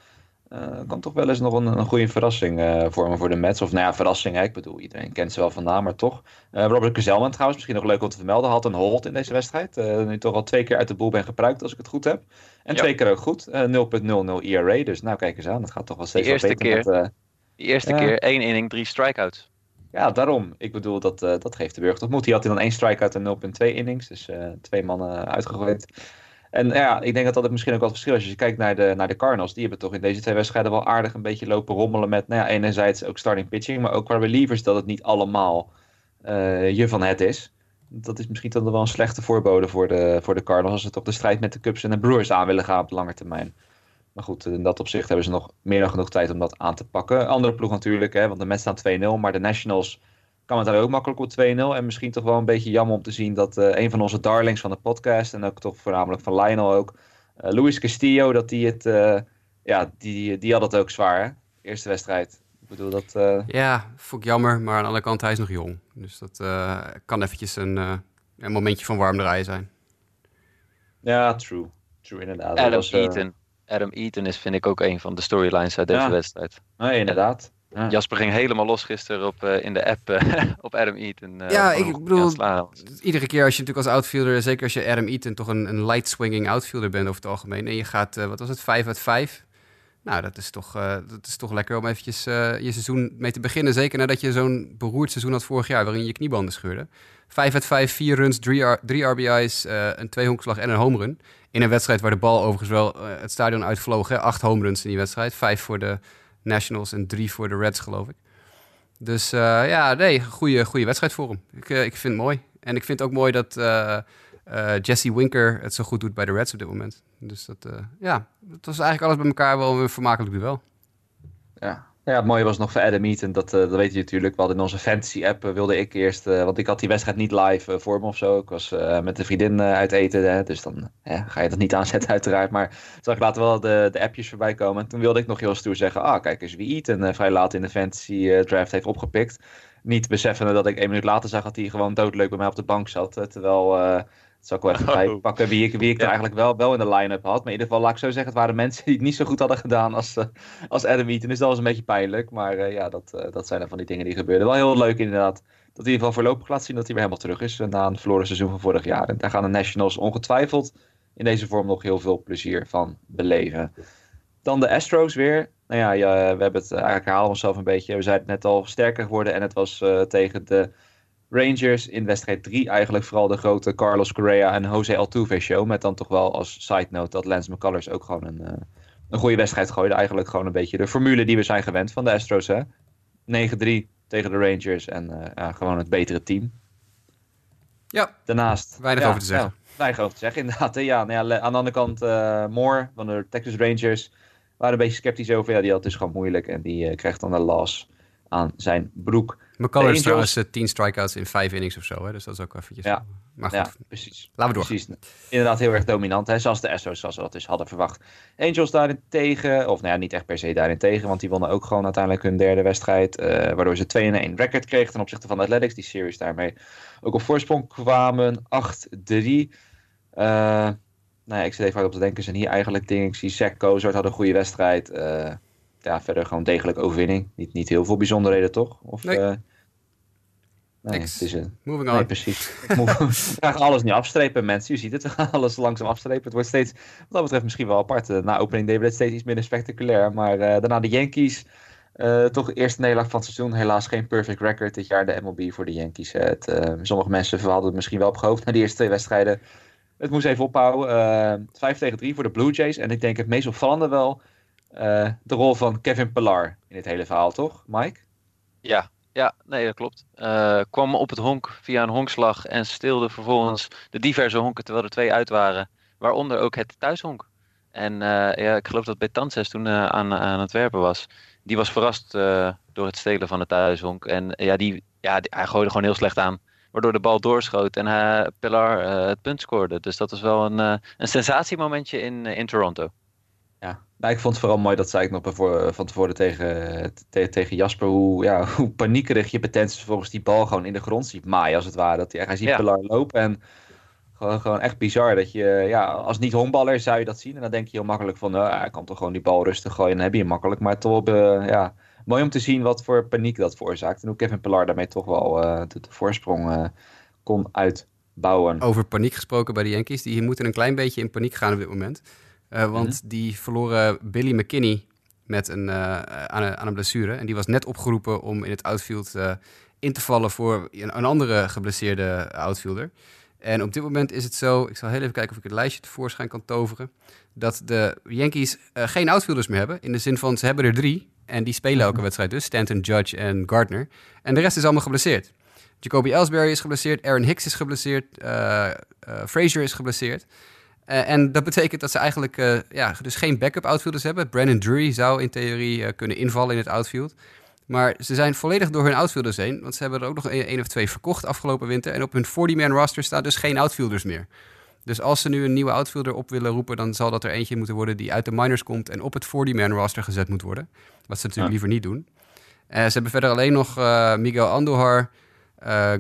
eh, kan toch wel eens nog een, een goede verrassing eh, vormen voor de Mets. Of nou ja, verrassing. Hè? Ik bedoel, iedereen kent ze wel van naam, maar toch. Eh, Robert Kezelman trouwens, misschien nog leuk om te vermelden, had een hold in deze wedstrijd. Nu toch al twee keer uit de boel ben gebruikt, als ik het goed heb. En Ja. twee keer ook goed. Eh 0.00 ERA. Dus nou, kijk eens aan. Het gaat toch wel steeds wel eerste beter keer. met, Die eerste keer één inning, drie strikeouts. ja, daarom. Ik bedoel, dat, dat geeft de burger toch moed. Die had hij dan één strikeout en 0.2 innings. Dus twee mannen uitgegooid. En ja, ik denk dat dat misschien ook wel het verschil is. Als je kijkt naar de, naar de Cardinals, die hebben toch in deze twee wedstrijden wel aardig een beetje lopen rommelen met, nou ja, enerzijds ook starting pitching, maar ook qua relievers dat het niet allemaal eh, je van het is. Dat is misschien dan wel een slechte voorbode voor de, voor de Cardinals als ze toch de strijd met de Cubs en de Brewers aan willen gaan op lange termijn. Maar goed, in dat opzicht hebben ze nog meer dan genoeg tijd om dat aan te pakken. Andere ploeg natuurlijk, hè, want de Mets staan 2-0, maar de Nationals kan het daar ook makkelijk op 2-0. En misschien toch wel een beetje jammer om te zien dat eh, een van onze darlings van de podcast, en ook toch voornamelijk van Lionel ook, eh Luis Castillo, dat die het, eh, ja, die, die had het ook zwaar, hè? Eerste wedstrijd. Ik bedoel, dat, eh, Ja, vond ik jammer, maar aan de andere kant, hij is nog jong. Dus dat eh, kan eventjes een, eh, een momentje van warm draaien zijn. ja, true. True, inderdaad. Adam was, Eaton. Adam Eaton is vind ik ook een van de storylines uit deze Ja. wedstrijd. Nee, inderdaad. Ja. Jasper ging helemaal los gisteren op, eh, in de app eh, op Adam Eaton. eh, Ja, ik bedoel-. Iedere keer als je natuurlijk als outfielder, zeker als je Adam Eaton toch een, een light swinging outfielder bent over het algemeen. En je gaat, wat was het, 5 uit 5. Nou, dat is toch, dat is toch lekker om eventjes je seizoen mee te beginnen. Zeker nadat je zo'n beroerd seizoen had vorig jaar, waarin je je kniebanden scheurde. 5 uit 5, 4 runs, 3 RBI's, een twee honkslag en een home run. In een wedstrijd waar de bal overigens wel het stadion uitvloog. Hè? Acht home runs in die wedstrijd. Vijf voor de Nationals en drie voor de Reds, geloof ik. Dus eh, ja, nee, goede, goede wedstrijd voor hem. Ik, eh, ik vind het mooi. En ik vind het ook mooi dat eh, Jesse Winker het zo goed doet bij de Reds op dit moment. Dus dat, ja, het was eigenlijk alles bij elkaar wel een vermakelijk duel. Ja. Ja, het mooie was nog voor Adam Eaton, dat, eh, dat weet je natuurlijk. We hadden in onze fantasy-app, eh, wilde ik eerst, eh, want ik had die wedstrijd niet live voor me of zo. Ik was met een vriendin uit eten, hè, dus dan ga je dat niet aanzetten uiteraard. Maar zag ik later wel de, de appjes voorbij komen. En toen wilde ik nog heel stoer zeggen, ah kijk eens wie Eaton vrij laat in de fantasy eh, draft heeft opgepikt. Niet beseffende dat ik één minuut later zag dat hij gewoon doodleuk bij mij op de bank zat. terwijl... zal ik wel even Oh. bijpakken wie ik, wie ik er eigenlijk wel, wel in de line-up had. Maar in ieder geval, laat ik zo zeggen, het waren mensen die het niet zo goed hadden gedaan als, eh, als Adam Eaton. Dus dat was een beetje pijnlijk. Maar eh, ja, dat, eh, dat zijn dan van die dingen die gebeuren. Wel heel leuk inderdaad. Dat hij in ieder geval voorlopig laat zien dat hij weer helemaal terug is. Na een verloren seizoen van vorig jaar. En daar gaan de Nationals ongetwijfeld in deze vorm nog heel veel plezier van beleven. Dan de Astros weer. Nou ja, ja we hebben het eigenlijk herhalen onszelf een beetje. We zijn het net al sterker geworden en het was tegen de Rangers in wedstrijd 3 eigenlijk vooral de grote Carlos Correa en Jose Altuve show. Met dan toch wel als side note dat Lance McCullers ook gewoon een, eh, een goede wedstrijd gooide. Eigenlijk gewoon een beetje de formule die we zijn gewend van de Astros. hè. 9-3 tegen de Rangers en eh, ja, gewoon het betere team. Ja, Daarnaast... Weinig ja, over te zeggen. ja, weinig over te zeggen, inderdaad. hè. Ja, nou ja, aan de andere kant, eh, Moore van de Texas Rangers waren een beetje sceptisch over. Ja, die had het dus gewoon moeilijk en die eh, krijgt dan een loss aan zijn broek. McCullers trouwens eh, 10 strikeouts in 5 innings of zo. Hè? Dus dat is ook eventjes... Ja. Maar goed, Ja, precies. laten we door. Precies. Inderdaad heel erg dominant. Hè? Zoals de Astros, zoals we dat dus hadden verwacht. Angels daarentegen, of nou ja, niet echt per se daarentegen, want die wonnen ook gewoon uiteindelijk hun derde wedstrijd. eh, waardoor ze 2-1 record kregen ten opzichte van de Athletics. Die series daarmee ook op voorsprong kwamen. 8-3. Eh, nou ja, ik zit even hard op te denken. Zijn hier eigenlijk dingen. Ik zie Zach Kozart had een goede wedstrijd. Eh, ja, verder gewoon degelijk overwinning. Niet, niet heel veel bijzonderheden, toch? Of, Nee. eh, nee, Niks. het is een, Moving on. Nee, precies. We gaan alles niet afstrepen, mensen. Je ziet het, we gaan alles langzaam afstrepen. Het wordt steeds, wat dat betreft, misschien wel apart. Eh, Na opening day werd het steeds iets minder spectaculair. Maar eh, daarna de Yankees. eh, toch de eerste nederlaag van het seizoen. Helaas geen perfect record dit jaar de MLB voor de Yankees. Eh, Het, eh, sommige mensen hadden het misschien wel op gehoopt na die eerste twee wedstrijden. Het moest even ophouden. Eh 5 tegen 3 voor de Blue Jays. En ik denk het meest opvallende wel eh, de rol van Kevin Pillar in dit hele verhaal, toch, Mike? Ja, ja, nee, dat klopt. Eh, kwam op het honk via een honkslag en steelde vervolgens de diverse honken terwijl er twee uit waren. Waaronder ook het thuishonk. En eh, ja, ik geloof dat Betances toen eh, aan, aan het werpen was. Die was verrast eh, door het stelen van het thuishonk. En eh, ja, die, ja, hij gooide gewoon heel slecht aan. Waardoor de bal doorschoot en Pilar eh, het punt scoorde. Dus dat was wel een, eh, een sensatiemomentje in, eh, in Toronto. Ja, nou, ik vond het vooral mooi, dat zei ik nog van tevoren tegen, te- tegen Jasper, hoe, ja, hoe paniekerig je Betensis volgens die bal gewoon in de grond ziet maaien, als het ware. Dat hij, hij ziet Ja. Pilar lopen en gewoon, gewoon echt bizar. Dat je, ja, als niet-honkballer zou je dat zien en dan denk je heel makkelijk van, nou, hij kan toch gewoon die bal rustig gooien en dan heb je hem makkelijk. Maar toch, eh, ja, mooi om te zien wat voor paniek dat veroorzaakt en hoe Kevin Pilar daarmee toch wel eh, de, de voorsprong eh, kon uitbouwen. Over paniek gesproken bij de Yankees. Die moeten een klein beetje in paniek gaan op dit moment. Eh, want Mhm. die verloren Billy McKinney met een, eh, aan, een, aan een blessure. En die was net opgeroepen om in het outfield eh, in te vallen voor een, een andere geblesseerde outfielder. En op dit moment is het zo, ik zal heel even kijken of ik het lijstje tevoorschijn kan toveren, dat de Yankees geen outfielders meer hebben. In de zin van, ze hebben er drie. En die spelen elke wedstrijd dus, Stanton, Judge en Gardner. En de rest is allemaal geblesseerd. Jacoby Ellsbury is geblesseerd, Aaron Hicks is geblesseerd, Frazier is geblesseerd. Eh, en dat betekent dat ze eigenlijk eh, ja, dus geen backup outfielders hebben. Brandon Drury zou in theorie eh, kunnen invallen in het outfield. Maar ze zijn volledig door hun outfielders heen. Want ze hebben er ook nog één of twee verkocht afgelopen winter. En op hun 40-man roster staan dus geen outfielders meer. Dus als ze nu een nieuwe outfielder op willen roepen... dan zal dat er eentje moeten worden die uit de minors komt... en op het 40-man roster gezet moet worden. Wat ze natuurlijk liever niet doen. Ze hebben verder alleen nog Miguel Andujar,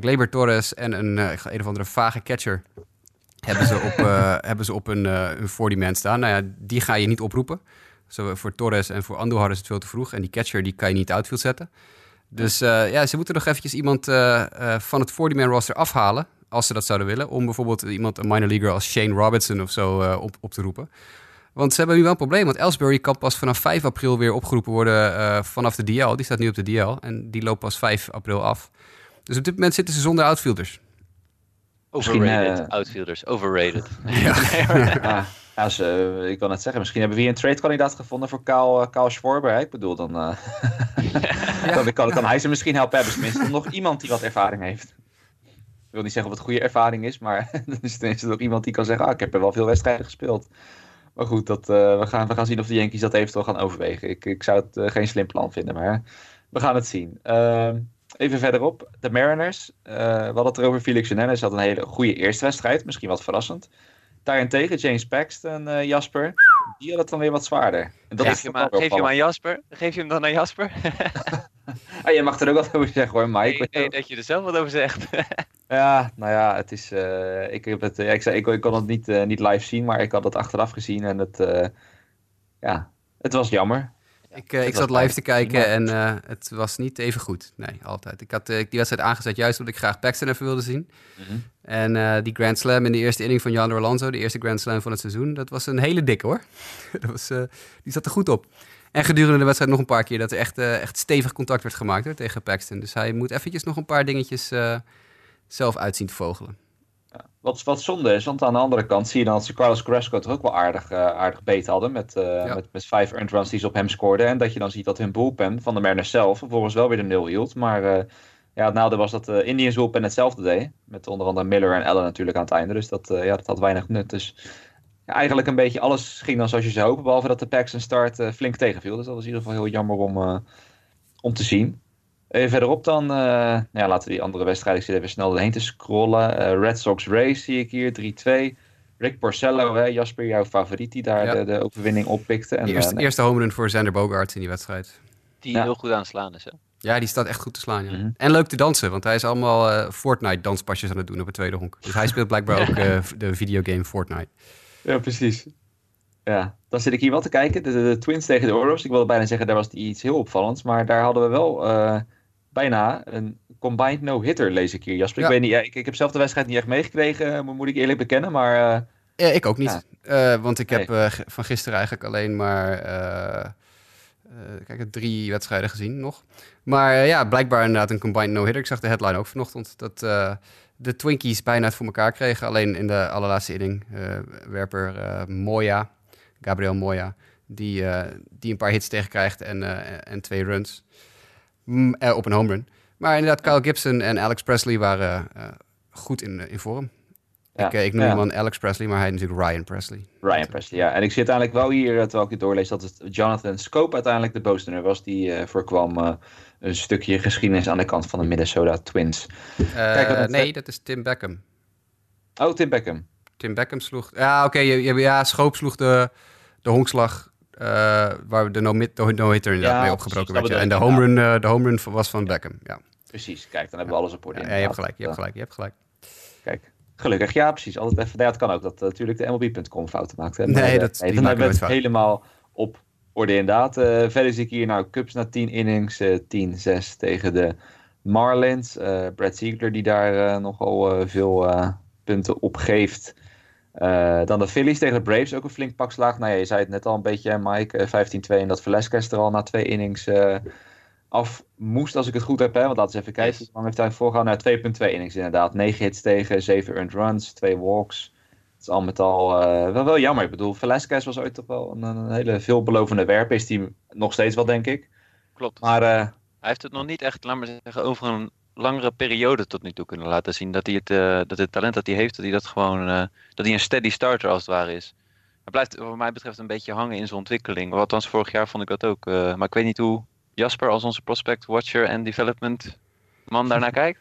Gleyber Torres... en een, een of andere vage catcher hebben ze op, eh, hebben ze op een, eh, een 40-man staan. Nou ja, die ga je niet oproepen. Zo, voor Torres en voor Andujar is het veel te vroeg. En die catcher die kan je niet outfield zetten. Dus eh, ja, ze moeten nog eventjes iemand eh, eh, van het 40-man roster afhalen. Als ze dat zouden willen. Om bijvoorbeeld iemand, een minor leaguer als Shane Robinson of zo eh, op, op te roepen. Want ze hebben nu wel een probleem. Want Ellsbury kan pas vanaf 5 april weer opgeroepen worden eh, vanaf de DL. Die staat nu op de DL. En die loopt pas 5 april af. Dus op dit moment zitten ze zonder outfielders. Overrated, eh, outfielders, overrated. Ja, ja ze, ik kan het zeggen. Misschien hebben we hier een trade-kandidaat gevonden voor Kaal, Kaal Schwarber. Hè? Ik bedoel, dan, eh, dan kan, kan hij ze misschien helpen hebben. Tenminste, nog iemand die wat ervaring heeft. Ik wil niet zeggen of het goede ervaring is, maar dan is er tenminste nog iemand die kan zeggen: ah, ik heb er wel veel wedstrijden gespeeld. Maar goed, dat, eh, we, gaan, we gaan zien of de Yankees dat eventueel gaan overwegen. Ik, ik zou het eh, geen slim plan vinden, maar we gaan het zien. Ehm, even verderop, de Mariners. Eh, we hadden het erover, Felix Hernandez had een hele goede eerste wedstrijd. Misschien wat verrassend. Daarentegen James Paxton, eh, Jasper, die had het dan weer wat zwaarder. En dat geef, is je toch hem aan, wel geef je hem aan. Jasper? Geef je hem dan aan Jasper? Ah, jij mag er ook wat over zeggen hoor, Mike. Nee, nee, dat je er zelf wat over zegt. Ja, nou ja, het is. eh, ik, heb het, ja, ik, zei, ik, ik kon het niet, niet live zien, maar ik had het achteraf gezien en het. ja, het was jammer. Ik, eh, ik zat live te kijken en eh, het was niet even goed. Nee, altijd. Ik had eh, die wedstrijd aangezet juist omdat ik graag Paxton even wilde zien. Mhm. En eh, die Grand Slam in de eerste inning van Jan Orlando, de eerste Grand Slam van het seizoen, dat was een hele dikke hoor. dat was, eh, die zat er goed op. En gedurende de wedstrijd nog een paar keer dat er echt, eh, echt stevig contact werd gemaakt hoor, tegen Paxton. Dus hij moet eventjes nog een paar dingetjes eh, zelf uitzien te vogelen. Wat, wat zonde is, want aan de andere kant zie je dan dat ze Carlos Carrasco toch ook wel aardig, eh, aardig beet hadden. Met, eh, Ja. met, met vijf earned runs die ze op hem scoorden. En dat je dan ziet dat hun bullpen van de Mariners zelf vervolgens wel weer de nul hield. Maar eh, ja, het nadeel was dat de Indians bullpen hetzelfde deed. Met onder andere Miller en Allen natuurlijk aan het einde. Dus dat, ja, dat had weinig nut. Dus ja, eigenlijk een beetje alles ging dan zoals je zou hopen. Behalve dat de Paxton start eh, flink tegenviel. Dus dat was in ieder geval heel jammer om, om te zien. Even verderop dan, eh, ja, laten we die andere wedstrijden, ik zit even snel doorheen te scrollen. Eh, Red Sox Race zie ik hier, 3-2. Rick Porcello, hè, Jasper, jouw favoriet, die daar Ja. de, de overwinning oppikte. En, De eerste, eh, nee, eerste home run voor Xander Bogaerts in die wedstrijd. Die Ja. heel goed aan het slaan is. Hè? Ja, die staat echt goed te slaan. Ja. Mhm. En leuk te dansen, want hij is allemaal eh, Fortnite-danspasjes aan het doen op het tweede honk. Dus hij speelt blijkbaar ook eh, de videogame Fortnite. Ja, precies. Ja, dan zit ik hier wel te kijken. De, de, de Twins tegen de Orioles. Ik wilde bijna zeggen, daar was iets heel opvallends. Maar daar hadden we wel eh, bijna een combined no-hitter, lees ik hier, Jasper. Ja. Ik weet niet, ja, ik, ik heb zelf de wedstrijd niet echt meegekregen, eh, moet ik eerlijk bekennen. Maar Eh, ik ook niet. Ja. Eh, want ik heb eh, van gisteren eigenlijk alleen maar kijk, drie wedstrijden gezien nog. Maar ja, blijkbaar inderdaad een combined no-hitter. Ik zag de headline ook vanochtend dat de Twinkies bijna het voor elkaar kregen. Alleen in de allerlaatste inning werper Moya, Gabriel Moya, die, die een paar hits tegenkrijgt en, en twee runs Mm, eh, op een home run. Maar inderdaad, Kyle Gibson en Alex Presley waren eh, goed in, in vorm. ja, ik, eh, ik noem ja. hem dan Alex Presley, maar hij is natuurlijk Ryan Presley. Ryan Presley, ja. En ik zit eigenlijk wel hier, eh, terwijl ik het doorlees, dat het Jonathan Scope uiteindelijk de Bostoner was. Die eh, voorkwam eh, een stukje geschiedenis aan de kant van de Minnesota Twins. Eh, Kijk, wat dat- nee, dat is Tim Beckham. Oh, Tim Beckham. Tim Beckham sloeg... Ja, oké, ja, Schoop sloeg de, de honkslag eh, waar de no-hit- de no-hitter inderdaad Ja, mee opgebroken precies, werd. En de home, run, eh, de home run was van Beckham, ja. Precies, kijk, dan hebben we alles op orde. Ja, je hebt gelijk, je hebt gelijk, je hebt gelijk. Kijk, gelukkig, ja, precies. Altijd even, ja, het kan ook dat eh, natuurlijk de MLB.com fouten maakt. Hè? Nee, Maar, dat- dan hebben we het fout. helemaal op orde inderdaad. Eh, verder zie ik hier nou Cubs na 10 innings, eh 10-6 tegen de Marlins. Brad Ziegler die daar nogal veel punten op geeft. Eh, dan de Phillies tegen de Braves, ook een flink pak slaag. Nou ja, je zei het net al een beetje, Mike, eh, 15-2. En dat Velasquez er al na twee innings eh, af moest, als ik het goed heb. Hè? Want laten we even kijken, hoe lang heeft hij voorgegaan? Nou, 2.2 innings inderdaad. 9 hits tegen, 7 earned runs, 2 walks. Het is al met al eh, wel, wel jammer. Ik bedoel, Velasquez was ooit toch wel een, een hele veelbelovende werper. Is die nog steeds wel, denk ik. Klopt. Maar eh, Hij heeft het nog niet echt, laat maar zeggen, over een langere periode tot nu toe kunnen laten zien. Dat hij het, eh, dat het talent dat hij heeft, dat hij dat gewoon, eh, dat hij een steady starter als het ware is. Hij blijft wat mij betreft een beetje hangen in zijn ontwikkeling. Althans, vorig jaar vond ik dat ook. eh, maar ik weet niet hoe Jasper als onze prospect watcher en development man daarnaar kijkt.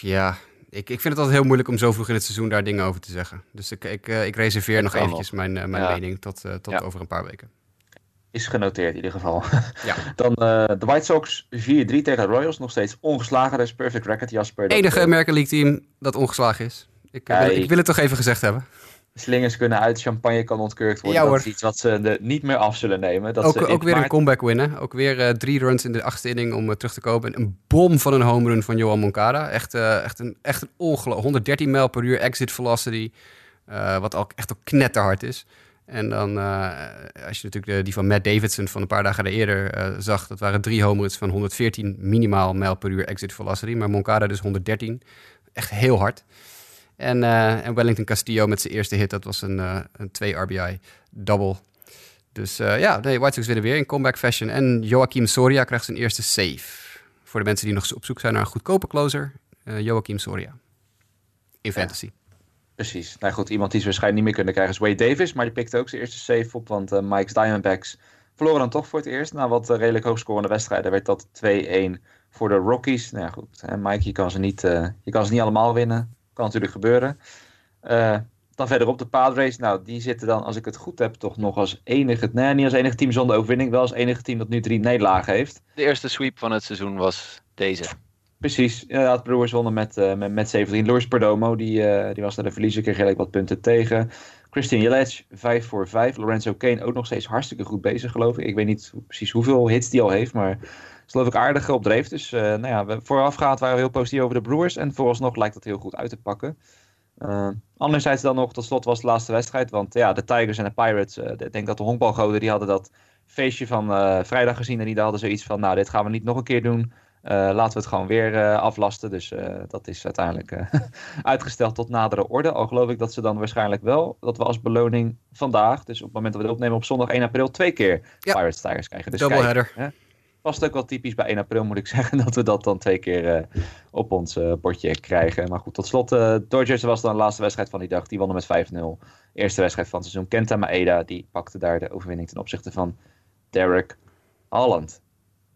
Ja, ik, ik vind het altijd heel moeilijk om zo vroeg in het seizoen daar dingen over te zeggen. Dus ik, ik, ik reserveer nog eventjes mijn, mijn Ja. mening tot, tot Ja. over een paar weken. Is genoteerd in ieder geval. Ja. Dan eh, de White Sox 4-3 tegen de Royals. Nog steeds ongeslagen. Dat is perfect record, Jasper. Dat, Enige eh, American League team dat ongeslagen is. Ik, eh, wil, ik wil het toch even gezegd hebben. slingers kunnen uit, champagne kan ontkurkt worden. Ja, dat is iets wat ze er niet meer af zullen nemen. Dat ook ze ook weer een comeback winnen. Ook weer drie runs in de achtste inning om terug te komen. En een bom van een home run van Johan Moncada. Echt, echt een, echt een ongeluk. 113 mijl per uur exit velocity. wat ook echt ook knetterhard is. En dan, eh, als je natuurlijk de, die van Matt Davidson van een paar dagen eerder eh, zag, dat waren drie home runs van 114 minimaal mijl per uur exit velocity. Maar Moncada dus 113. Echt heel hard. En, eh, en Wellington Castillo met zijn eerste hit, dat was een, een 2 RBI double. Dus ja, de White Sox winnen weer in comeback fashion. En Joaquim Soria krijgt zijn eerste save. Voor de mensen die nog op zoek zijn naar een goedkope closer, Joaquim Soria. In fantasy. Precies. Nou goed, iemand die ze waarschijnlijk niet meer kunnen krijgen is Wade Davis. Maar die pikte ook zijn eerste save op. Want eh, Mike's Diamondbacks verloren dan toch voor het eerst. Na wat eh, redelijk hoogscorende wedstrijden werd dat 2-1 voor de Rockies. Nou ja, goed. Mike, je kan, ze niet, eh, je kan ze niet allemaal winnen. Kan natuurlijk gebeuren. Dan verderop de Padres. Nou, die zitten dan, als ik het goed heb, toch nog als enige... Nee, niet als enige team zonder overwinning. Wel als enige team dat nu drie nederlagen heeft. De eerste sweep van het seizoen was deze. Precies, inderdaad, Brewers wonnen met, eh met, met 17. Luis Perdomo, die, eh, die was naar de verliezer, kreeg redelijk wat punten tegen. Christian Jelic, 5 voor 5. Lorenzo Kane ook nog steeds hartstikke goed bezig, geloof ik. Ik weet niet precies hoeveel hits die al heeft, maar is geloof ik aardig op dreef. Dus uh, nou ja, we, voorafgaand waren we heel positief over de Brewers. En vooralsnog lijkt dat heel goed uit te pakken. Anderzijds dan nog, tot slot was de laatste wedstrijd. Want ja, de Tigers en de Pirates, ik denk dat de honkbalgoden, die hadden dat feestje van vrijdag gezien. En die hadden zoiets van, nou, dit gaan we niet nog een keer doen. Laten we het gewoon weer aflasten. Dus dat is uiteindelijk uitgesteld tot nadere orde. Al geloof ik dat ze dan waarschijnlijk wel, dat we als beloning vandaag, dus op het moment dat we dit opnemen op zondag 1 april, twee keer ja. Pirates Tigers krijgen. Dus Doubleheader. Kijk, past ook wel typisch bij 1 april, moet ik zeggen, dat we dat dan twee keer uh, op ons uh, bordje krijgen. Maar goed, tot slot, uh, Dodgers was dan de laatste wedstrijd van die dag. Die wonnen met 5-0. Eerste wedstrijd van het seizoen. Kenta Maeda, die pakte daar de overwinning ten opzichte van Derek Holland.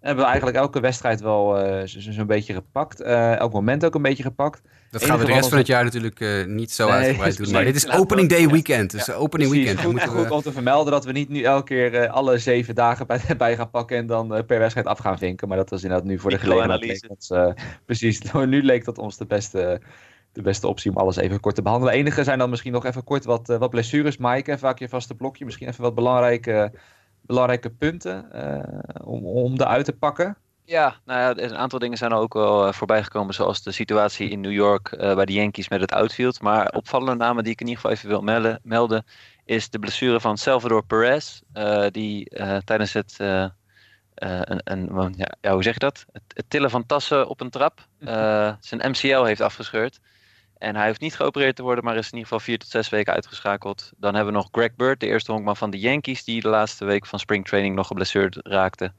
En hebben we eigenlijk elke wedstrijd wel zo'n zo beetje gepakt. elk moment ook een beetje gepakt. Dat gaan we de rest van het jaar natuurlijk uh, niet zo nee, uitgebreid doen. Maar dit is opening day weekend. Dus ja, opening precies. weekend. Goed, goed we... om te vermelden dat we niet nu elke keer uh, alle zeven dagen bij, bij, gaan pakken en dan uh, per wedstrijd af gaan vinken. Maar dat was inderdaad nu voor de gelegenheid. precies, nu leek dat ons de beste, de beste optie om alles even kort te behandelen. De enige zijn dan misschien nog even kort wat, wat blessures. Mike, vaak je vaste blokje. Misschien even wat belangrijke, belangrijke punten om, om eruit te pakken. Ja, nou ja, een aantal dingen zijn er ook wel uh, voorbij gekomen, zoals de situatie in New York uh, bij de Yankees met het outfield. Maar opvallende namen die ik in ieder geval even wil melden, melden is de blessure van Salvador Perez, uh, die tijdens het, een, een, ja, hoe zeg je dat? Het, het, tillen van tassen op een trap zijn MCL heeft afgescheurd. En hij hoeft niet geopereerd te worden, maar is in ieder geval vier tot zes weken uitgeschakeld. Dan hebben we nog Greg Bird, de eerste honkman van de Yankees, die de laatste week van springtraining nog geblesseerd raakte.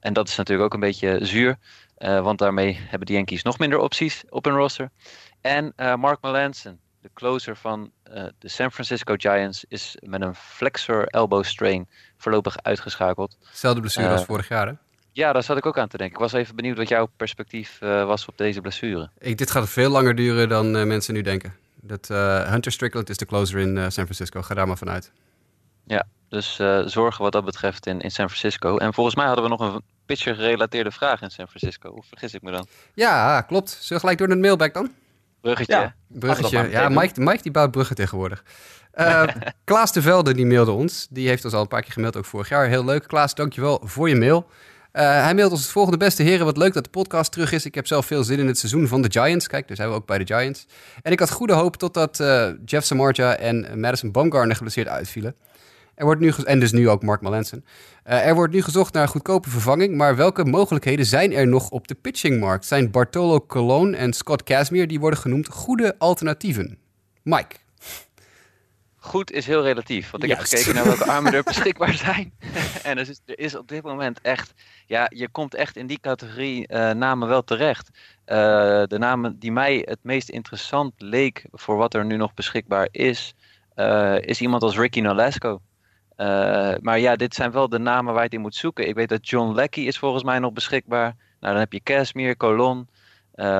En dat is natuurlijk ook een beetje zuur. Uh, want daarmee hebben de Yankees nog minder opties op hun roster. En uh, Mark Melanson, de closer van uh, de San Francisco Giants, is met een flexor elbow strain voorlopig uitgeschakeld. Zelfde blessure als vorig jaar, hè? Ja, daar zat ik ook aan te denken. Ik was even benieuwd wat jouw perspectief was op deze blessure. Ik, dit gaat veel langer duren dan mensen nu denken. Dat, Hunter Strickland is de closer in San Francisco. Ga daar maar vanuit. Ja, dus uh, zorgen wat dat betreft in, in San Francisco. En volgens mij hadden we nog een pitcher gerelateerde vraag in San Francisco. Of vergis ik me dan? Ja, klopt. Zullen we gelijk door naar de mailback dan? Bruggetje. Ja, bruggetje. Ja, Mike, Mike die bouwt bruggen tegenwoordig. Uh, Klaas de Velde die mailde ons. Die heeft ons al een paar keer gemaild, ook vorig jaar. Heel leuk. Klaas, dankjewel voor je mail. Uh, hij mailt ons het volgende. Beste heren, wat leuk dat de podcast terug is. Ik heb zelf veel zin in het seizoen van de Giants. Kijk, dus zijn we ook bij de Giants. En ik had goede hoop totdat uh, Jeff Samardzija en Madison Bumgarner geblesseerd uitvielen. Er wordt nu en dus nu ook Mark Malensen. Uh, er wordt nu gezocht naar goedkope vervanging, maar welke mogelijkheden zijn er nog op de pitchingmarkt? Zijn Bartolo Colon en Scott Casimir, die worden genoemd, goede alternatieven? Mike. Goed is heel relatief, want ik Juist. heb gekeken naar welke armen er beschikbaar zijn. en er is, er is, op dit moment echt, ja, je komt echt in die categorie uh, namen wel terecht. Uh, de namen die mij het meest interessant leek voor wat er nu nog beschikbaar is, is iemand als Ricky Nolasco. Maar ja, dit zijn wel de namen waar je het in moet zoeken. Ik weet dat John Leckie is volgens mij nog beschikbaar. Nou, dan heb je Casimir, Colon,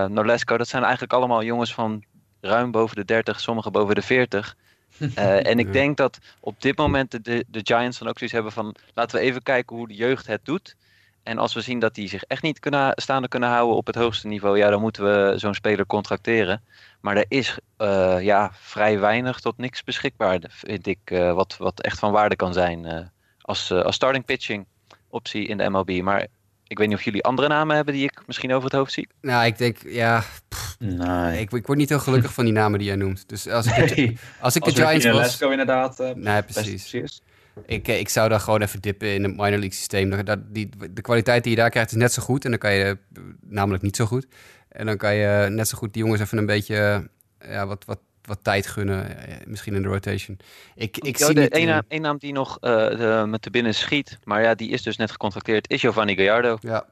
Nolesco. Dat zijn eigenlijk allemaal jongens van ruim boven de 30, sommigen boven de 40. Uh, en ik denk dat op dit moment de, de Giants dan ook zoiets hebben van... laten we even kijken hoe de jeugd het doet. En als we zien dat die zich echt niet kunnen, staande kunnen houden op het hoogste niveau... ja, dan moeten we zo'n speler contracteren. Maar er is uh, ja, vrij weinig tot niks beschikbaar, vind ik, uh, wat, wat echt van waarde kan zijn als, als starting pitching optie in de MLB. Maar ik weet niet of jullie andere namen hebben die ik misschien over het hoofd zie. Nou, ik denk, ja, pff, nee. ik, ik word niet heel gelukkig van die namen die jij noemt. Dus als ik de, nee. als ik als de Giants was... Inderdaad. nee, precies. Ik, ik zou daar gewoon even dippen in het minor league systeem. Dat, die, de kwaliteit die je daar krijgt is net zo goed. En dan kan je, namelijk niet zo goed. En dan kan je net zo goed die jongens even een beetje ja, wat, wat, wat tijd gunnen. Misschien in de rotation. Ik, ik ja, zie de niet, naam, één naam die nog uh, de, met de binnen schiet. Maar ja, die is dus net gecontracteerd. Is Giovanni Gallardo. Ja,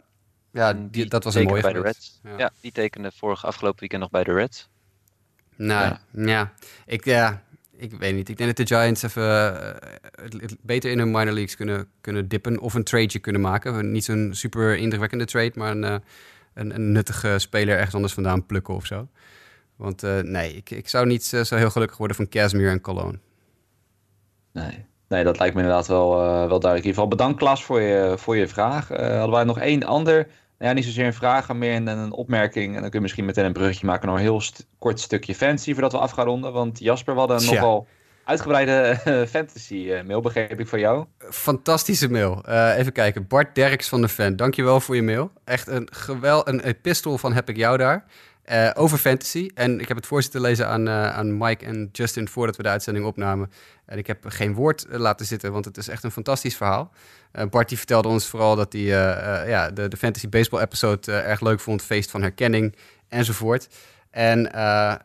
ja die, die dat was een mooie bij de Reds. Ja. ja. die tekende vorig afgelopen weekend nog bij de Reds. Nou, ja. ja. Ik, ja, ik weet niet. Ik denk dat de Giants even uh, beter in hun minor leagues kunnen, kunnen dippen. Of een tradeje kunnen maken. Niet zo'n super indrukwekkende trade, maar een, uh, een, een, nuttige speler ergens anders vandaan plukken of zo. Want uh, nee, ik, ik zou niet zo heel gelukkig worden van Casimir en Cologne. Nee. Nee, dat lijkt me inderdaad wel, wel duidelijk. In ieder geval bedankt Klaas voor je, voor je vraag. hadden wij nog één ander ja, niet zozeer een vraag, maar meer een, een, opmerking. En dan kun je misschien meteen een bruggetje maken naar een heel st kort stukje fancy voordat we af gaan ronden. Want Jasper, we hadden Tja. nogal uitgebreide eh, fantasy eh, mail, begreep ik van jou. Fantastische mail. Eh, even kijken. Bart Derks van de Fan, dankjewel voor je mail. Echt een gewel, een epistel van heb ik jou daar. Eh, over fantasy. En ik heb het voorzitten lezen aan, eh, aan Mike en Justin voordat we de uitzending opnamen. En ik heb geen woord eh, laten zitten, want het is echt een fantastisch verhaal. Bart vertelde ons vooral dat hij ja, de, de fantasy baseball episode erg leuk vond. Feest van herkenning enzovoort. En,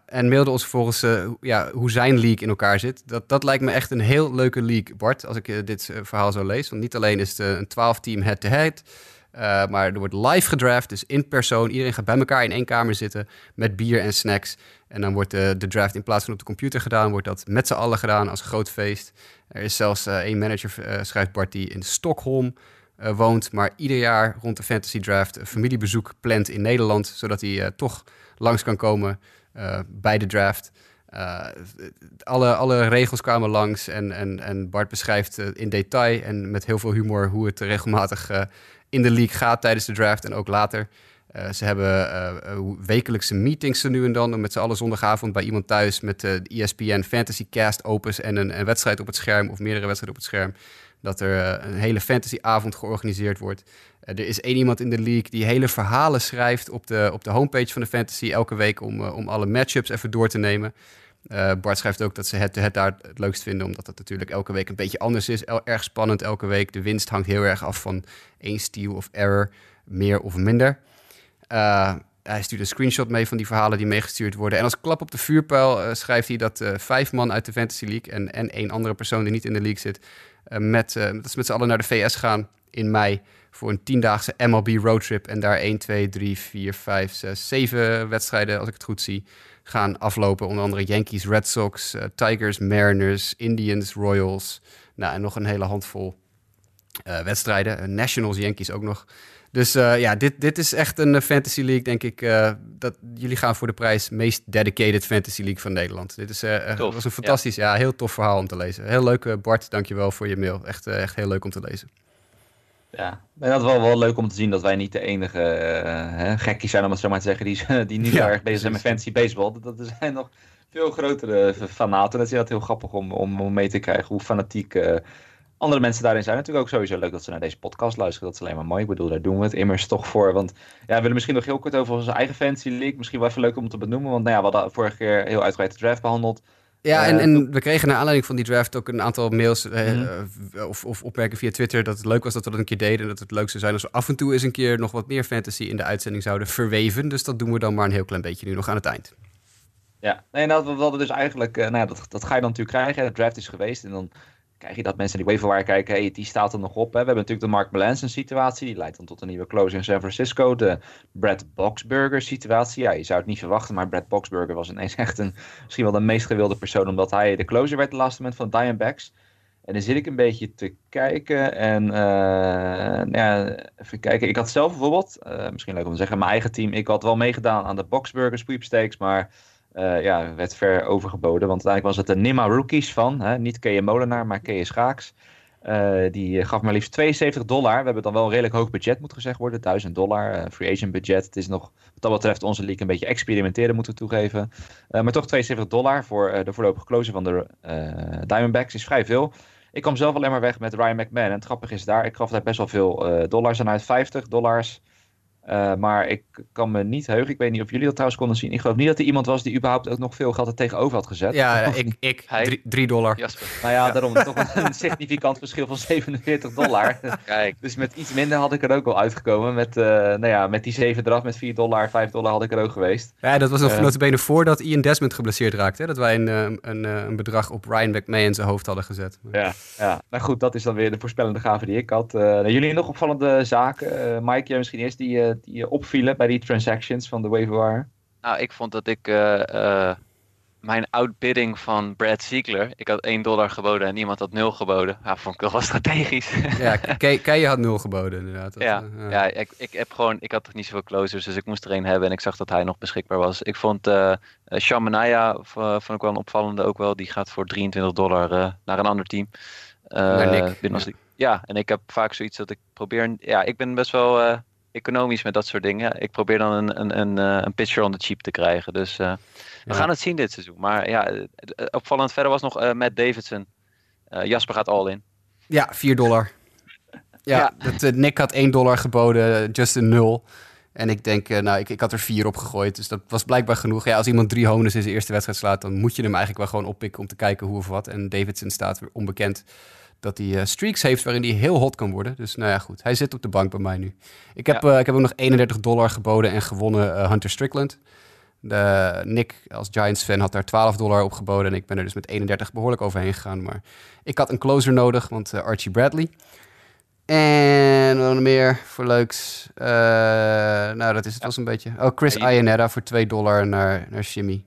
en mailde ons vervolgens ja, hoe zijn league in elkaar zit. Dat, dat lijkt me echt een heel leuke league, Bart, als ik dit verhaal zo lees. Want niet alleen is het een 12-team head-to-head, eh, maar er wordt live gedraft, dus in persoon. Iedereen gaat bij elkaar in één kamer zitten met bier en snacks. En dan wordt de, de draft in plaats van op de computer gedaan, wordt dat met z'n allen gedaan als groot feest. Er is zelfs eh, één manager, eh, schrijft Bart, die in Stockholm eh, woont, maar ieder jaar rond de fantasy draft een familiebezoek plant in Nederland, zodat hij eh, toch langs kan komen eh, bij de draft. Eh, alle, alle regels kwamen langs en, en, en Bart beschrijft eh, in detail en met heel veel humor hoe het regelmatig eh, in de league gaat tijdens de draft en ook later. Eh, ze hebben eh, eh, wekelijkse meetings nu en dan met z'n allen zondagavond bij iemand thuis met de ESPN Fantasy Cast opens en een, een wedstrijd op het scherm of meerdere wedstrijden op het scherm. Dat er een hele fantasyavond georganiseerd wordt. Er is één iemand in de league die hele verhalen schrijft op de, op de homepage van de fantasy elke week om, om alle matchups even door te nemen. Eh, Bart schrijft ook dat ze het, het daar het leukst vinden, omdat het natuurlijk elke week een beetje anders is. Erg spannend elke week. De winst hangt heel erg af van één steal of error, meer of minder. Eh, hij stuurt een screenshot mee van die verhalen die meegestuurd worden. En als klap op de vuurpijl eh, schrijft hij dat vijf man uit de Fantasy League en, en één andere persoon die niet in de league zit, met, dat ze met z'n allen naar de VS gaan in mei voor een tiendaagse MLB roadtrip. En daar 1, 2, 3, 4, 5, 6, 7 wedstrijden, als ik het goed zie, gaan aflopen. Onder andere Yankees, Red Sox, eh, Tigers, Mariners, Indians, Royals. Nou, en nog een hele handvol eh, wedstrijden. Eh, Nationals, Yankees ook nog. Dus ja, dit, dit is echt een fantasy league, denk ik. dat jullie gaan voor de prijs meest dedicated fantasy league van Nederland. Dit is was een fantastisch, ja. heel tof verhaal om te lezen. Heel leuk, Bart. Dankjewel voor je mail. Echt, echt heel leuk om te lezen. Ja, en dat is wel, wel leuk om te zien dat wij niet de enige eh, hè, gekkies zijn, om het zo maar te zeggen, die, die heel erg bezig zijn met fantasy baseball. Dat, er zijn nog veel grotere fanaten. Dat is heel grappig om, om, mee te krijgen hoe fanatiek eh, andere mensen daarin zijn. Natuurlijk ook sowieso leuk dat ze naar deze podcast luisteren. Dat is alleen maar mooi. Ik bedoel, daar doen we het immers toch voor. Want ja, we willen misschien nog heel kort over onze eigen fantasy league. Misschien wel even leuk om te benoemen. Want nou ja, we hadden vorige keer heel uitgebreid de draft behandeld. Ja, Eh, en, en we kregen naar aanleiding van die draft ook een aantal mails eh, Mhm. eh, of, of opmerkingen via Twitter dat het leuk was dat we dat een keer deden. En dat het leuk zou zijn als we af en toe eens een keer nog wat meer fantasy in de uitzending zouden verweven. Dus dat doen we dan maar een heel klein beetje nu nog aan het eind. Ja, nee, nou, we hadden dus eigenlijk, nou ja, dat, dat ga je dan natuurlijk krijgen. De draft is geweest en dan krijg je dat mensen die waiver kijken, hey, die staat er nog op. Hè. We hebben natuurlijk de Mark Melanson situatie, die leidt dan tot een nieuwe closer in San Francisco. De Brad Boxberger situatie, ja, je zou het niet verwachten, maar Brad Boxberger was ineens echt een, misschien wel de meest gewilde persoon, omdat hij de closer werd de laatste moment van Diamondbacks. En dan zit ik een beetje te kijken en eh, ja, even kijken. Ik had zelf bijvoorbeeld, eh, misschien leuk om te zeggen, mijn eigen team. Ik had wel meegedaan aan de Boxburger sweepstakes, maar eh, ja, werd ver overgeboden. Want uiteindelijk was het de Nima Rookies van, hè, niet Kees Molenaar, maar Kees Schaaks. Eh, die eh, gaf maar liefst 72 dollar. We hebben dan wel een redelijk hoog budget, moet gezegd worden. 1000 dollar, free agent budget. Het is nog, wat dat betreft, onze league een beetje experimenteren, moeten we toegeven. Maar toch 72 dollar voor de voorlopige closer van de Diamondbacks is vrij veel. Ik kwam zelf alleen maar weg met Ryan McMahon. En het grappige is daar, ik gaf daar best wel veel dollars aan uit. 50 dollars. Eh, maar ik kan me niet heugen. Ik weet niet of jullie dat trouwens konden zien. Ik geloof niet dat er iemand was die überhaupt ook nog veel geld er tegenover had gezet. Ja, ik, ik Hij- drie, drie dollar. Jasper, Nou ja, daarom toch een, een significant verschil van 47 dollar. kijk. Dus met iets minder had ik er ook wel uitgekomen. Met, eh, nou ja, met die 7 eraf, met 4 dollar, 5 dollar had ik er ook geweest. Ja, dat was nog Eh. notabene voordat Ian Desmond geblesseerd raakte. Hè? Dat wij een, een, een bedrag op Ryan McMahon zijn hoofd hadden gezet. Ja, ja. Nou goed, dat is dan weer de voorspellende gave die ik had. Eh, nou, jullie nog opvallende zaken? Eh, Mike, jij misschien eerst die, eh, die eh, opvielen bij die transactions van de waiver wire? Nou, ik vond dat ik eh, eh, mijn outbidding van Brad Ziegler, ik had 1 dollar geboden en iemand had 0 geboden. Ja, vond ik wel wel strategisch. Ja, Ke- Keijer had nul geboden inderdaad. Dat, ja, ja ik, ik heb gewoon, ik had toch niet zoveel closers, dus ik moest er een hebben en ik zag dat hij nog beschikbaar was. Ik vond eh eh, Sean Manaya, v- vond ik wel een opvallende ook wel, die gaat voor 23 dollar eh, naar een ander team. Eh, Naar Nick, ja. ja, en ik heb vaak zoiets dat ik probeer, ja, ik ben best wel, eh, economisch met dat soort dingen. Ik probeer dan een, een, een, eh, een pitcher on the cheap te krijgen. Dus eh, we Ja. gaan het zien dit seizoen. Maar ja, eh, opvallend verder was nog eh, Matt Davidson. Eh, Jasper gaat all in. Ja, 4 dollar. Ja, Ja. Dat, Nick had 1 dollar geboden, Justin 0. En ik denk, nou, ik, ik had er 4 op gegooid. Dus dat was blijkbaar genoeg. Ja, als iemand drie homes in zijn eerste wedstrijd slaat, dan moet je hem eigenlijk wel gewoon oppikken om te kijken hoe of wat. En Davidson staat weer onbekend dat hij eh, streaks heeft waarin hij heel hot kan worden. Dus nou ja, goed. Hij zit op de bank bij mij nu. Ik heb, Ja. eh, ik heb ook nog 31 dollar geboden en gewonnen eh, Hunter Strickland. De, Nick als Giants-fan had daar 12 dollar op geboden. En ik ben er dus met 31 behoorlijk overheen gegaan. Maar ik had een closer nodig, want Archie Bradley. En wat nog meer voor leuks. Nou, dat is het wel zo'n beetje. Oh, Chris Ja, Iannetta voor 2 dollar naar, naar Jimmy.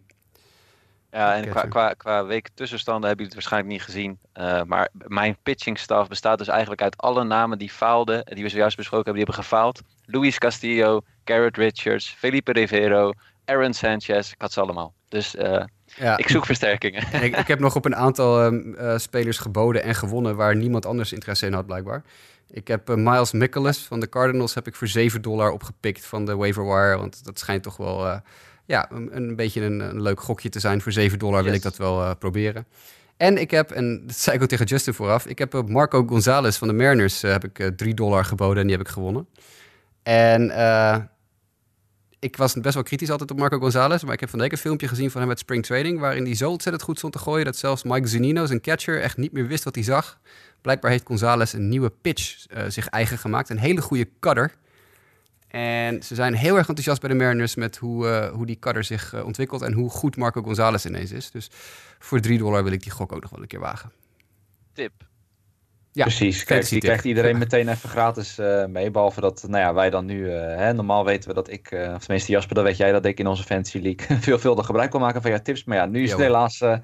Ja, en qua, qua, qua week tussenstanden hebben jullie het waarschijnlijk niet gezien. Eh, maar mijn pitching staff bestaat dus eigenlijk uit alle namen die faalden. Die we zojuist besproken hebben, die hebben gefaald. Luis Castillo, Garrett Richards, Felipe Rivero, Aaron Sanchez. Ik had ze allemaal. Dus eh, Ja, ik zoek versterkingen. en ik, ik heb nog op een aantal ehm, eh, spelers geboden en gewonnen waar niemand anders interesse in had, blijkbaar. Ik heb Miles Mikolas van de Cardinals heb ik voor 7 dollar opgepikt van de waiver wire. Want dat schijnt toch wel ja, een, een beetje een, een leuk gokje te zijn. Voor 7 dollar wil ik dat wel eh, proberen. En ik heb, en dat zei ik ook tegen Justin vooraf, ik heb op Marco Gonzalez van de Mariners eh, heb ik eh, 3 dollar geboden en die heb ik gewonnen. En eh, ik was best wel kritisch altijd op Marco Gonzalez, maar ik heb van de week een filmpje gezien van hem met Spring Training, waarin hij zo ontzettend goed stond te gooien dat zelfs Mike Zunino, zijn catcher, echt niet meer wist wat hij zag. Blijkbaar heeft Gonzalez een nieuwe pitch eh, zich eigen gemaakt, een hele goede cutter. En ze zijn heel erg enthousiast bij de Mariners met hoe, eh, hoe die cutter zich eh, ontwikkelt en hoe goed Marco Gonzalez ineens is. Dus voor 3 dollar wil ik die gok ook nog wel een keer wagen. Tip. Ja, Precies, kijk, die tip. krijgt iedereen meteen even gratis eh, mee. Behalve dat, nou ja, wij dan nu, eh, hè, normaal weten we dat ik, eh, of tenminste Jasper, dat weet jij, dat ik in onze Fantasy League veelvuldig gebruik kan maken van jouw tips. Maar ja, nu is Ja, het helaas, eh,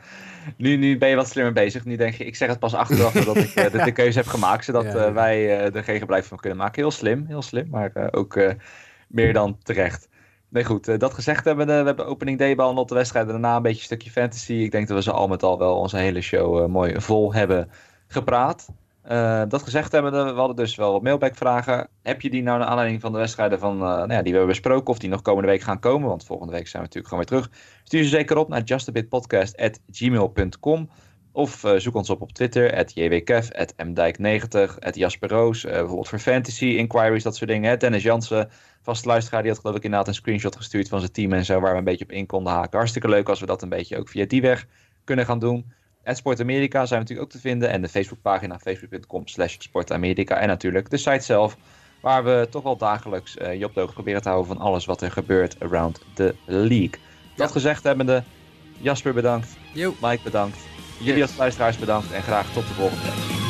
nu, nu ben je wat slimmer bezig. Nu denk je, ik zeg het pas achteraf dat ik eh, de, de keuze heb gemaakt, zodat eh, wij eh, er geen gebruik van kunnen maken. Heel slim, heel slim, maar eh, ook eh, meer dan terecht. Nee goed, eh, dat gezegd hebben we, we hebben opening day behandeld, de wedstrijden daarna een beetje een stukje fantasy. Ik denk dat we ze al met al wel onze hele show eh, mooi vol hebben gepraat. Eh, dat gezegd hebben we, hadden dus wel wat mailback vragen. Heb je die nou naar aanleiding van de wedstrijden van, eh, nou ja, die we hebben besproken of die nog komende week gaan komen? Want volgende week zijn we natuurlijk gewoon weer terug. Stuur ze zeker op naar justabitpodcast.gmail.com of eh, zoek ons op op Twitter, jwkev, at mdijk90, at Jasper Roos, eh, bijvoorbeeld voor fantasy, inquiries, dat soort dingen. Dennis Jansen, vaste luisteraar, die had geloof ik inderdaad een screenshot gestuurd van zijn team en zo, waar we een beetje op in konden haken. Hartstikke leuk als we dat een beetje ook via die weg kunnen gaan doen. Het Sport Amerika zijn we natuurlijk ook te vinden. En de Facebookpagina facebook.com slash sportamerika. En natuurlijk de site zelf. Waar we toch wel dagelijks eh, je op de hoogte proberen te houden van alles wat er gebeurt around the league. Dat gezegd hebbende, Jasper bedankt. Yo. Mike bedankt. Jullie Yes. als luisteraars bedankt. En graag tot de volgende week.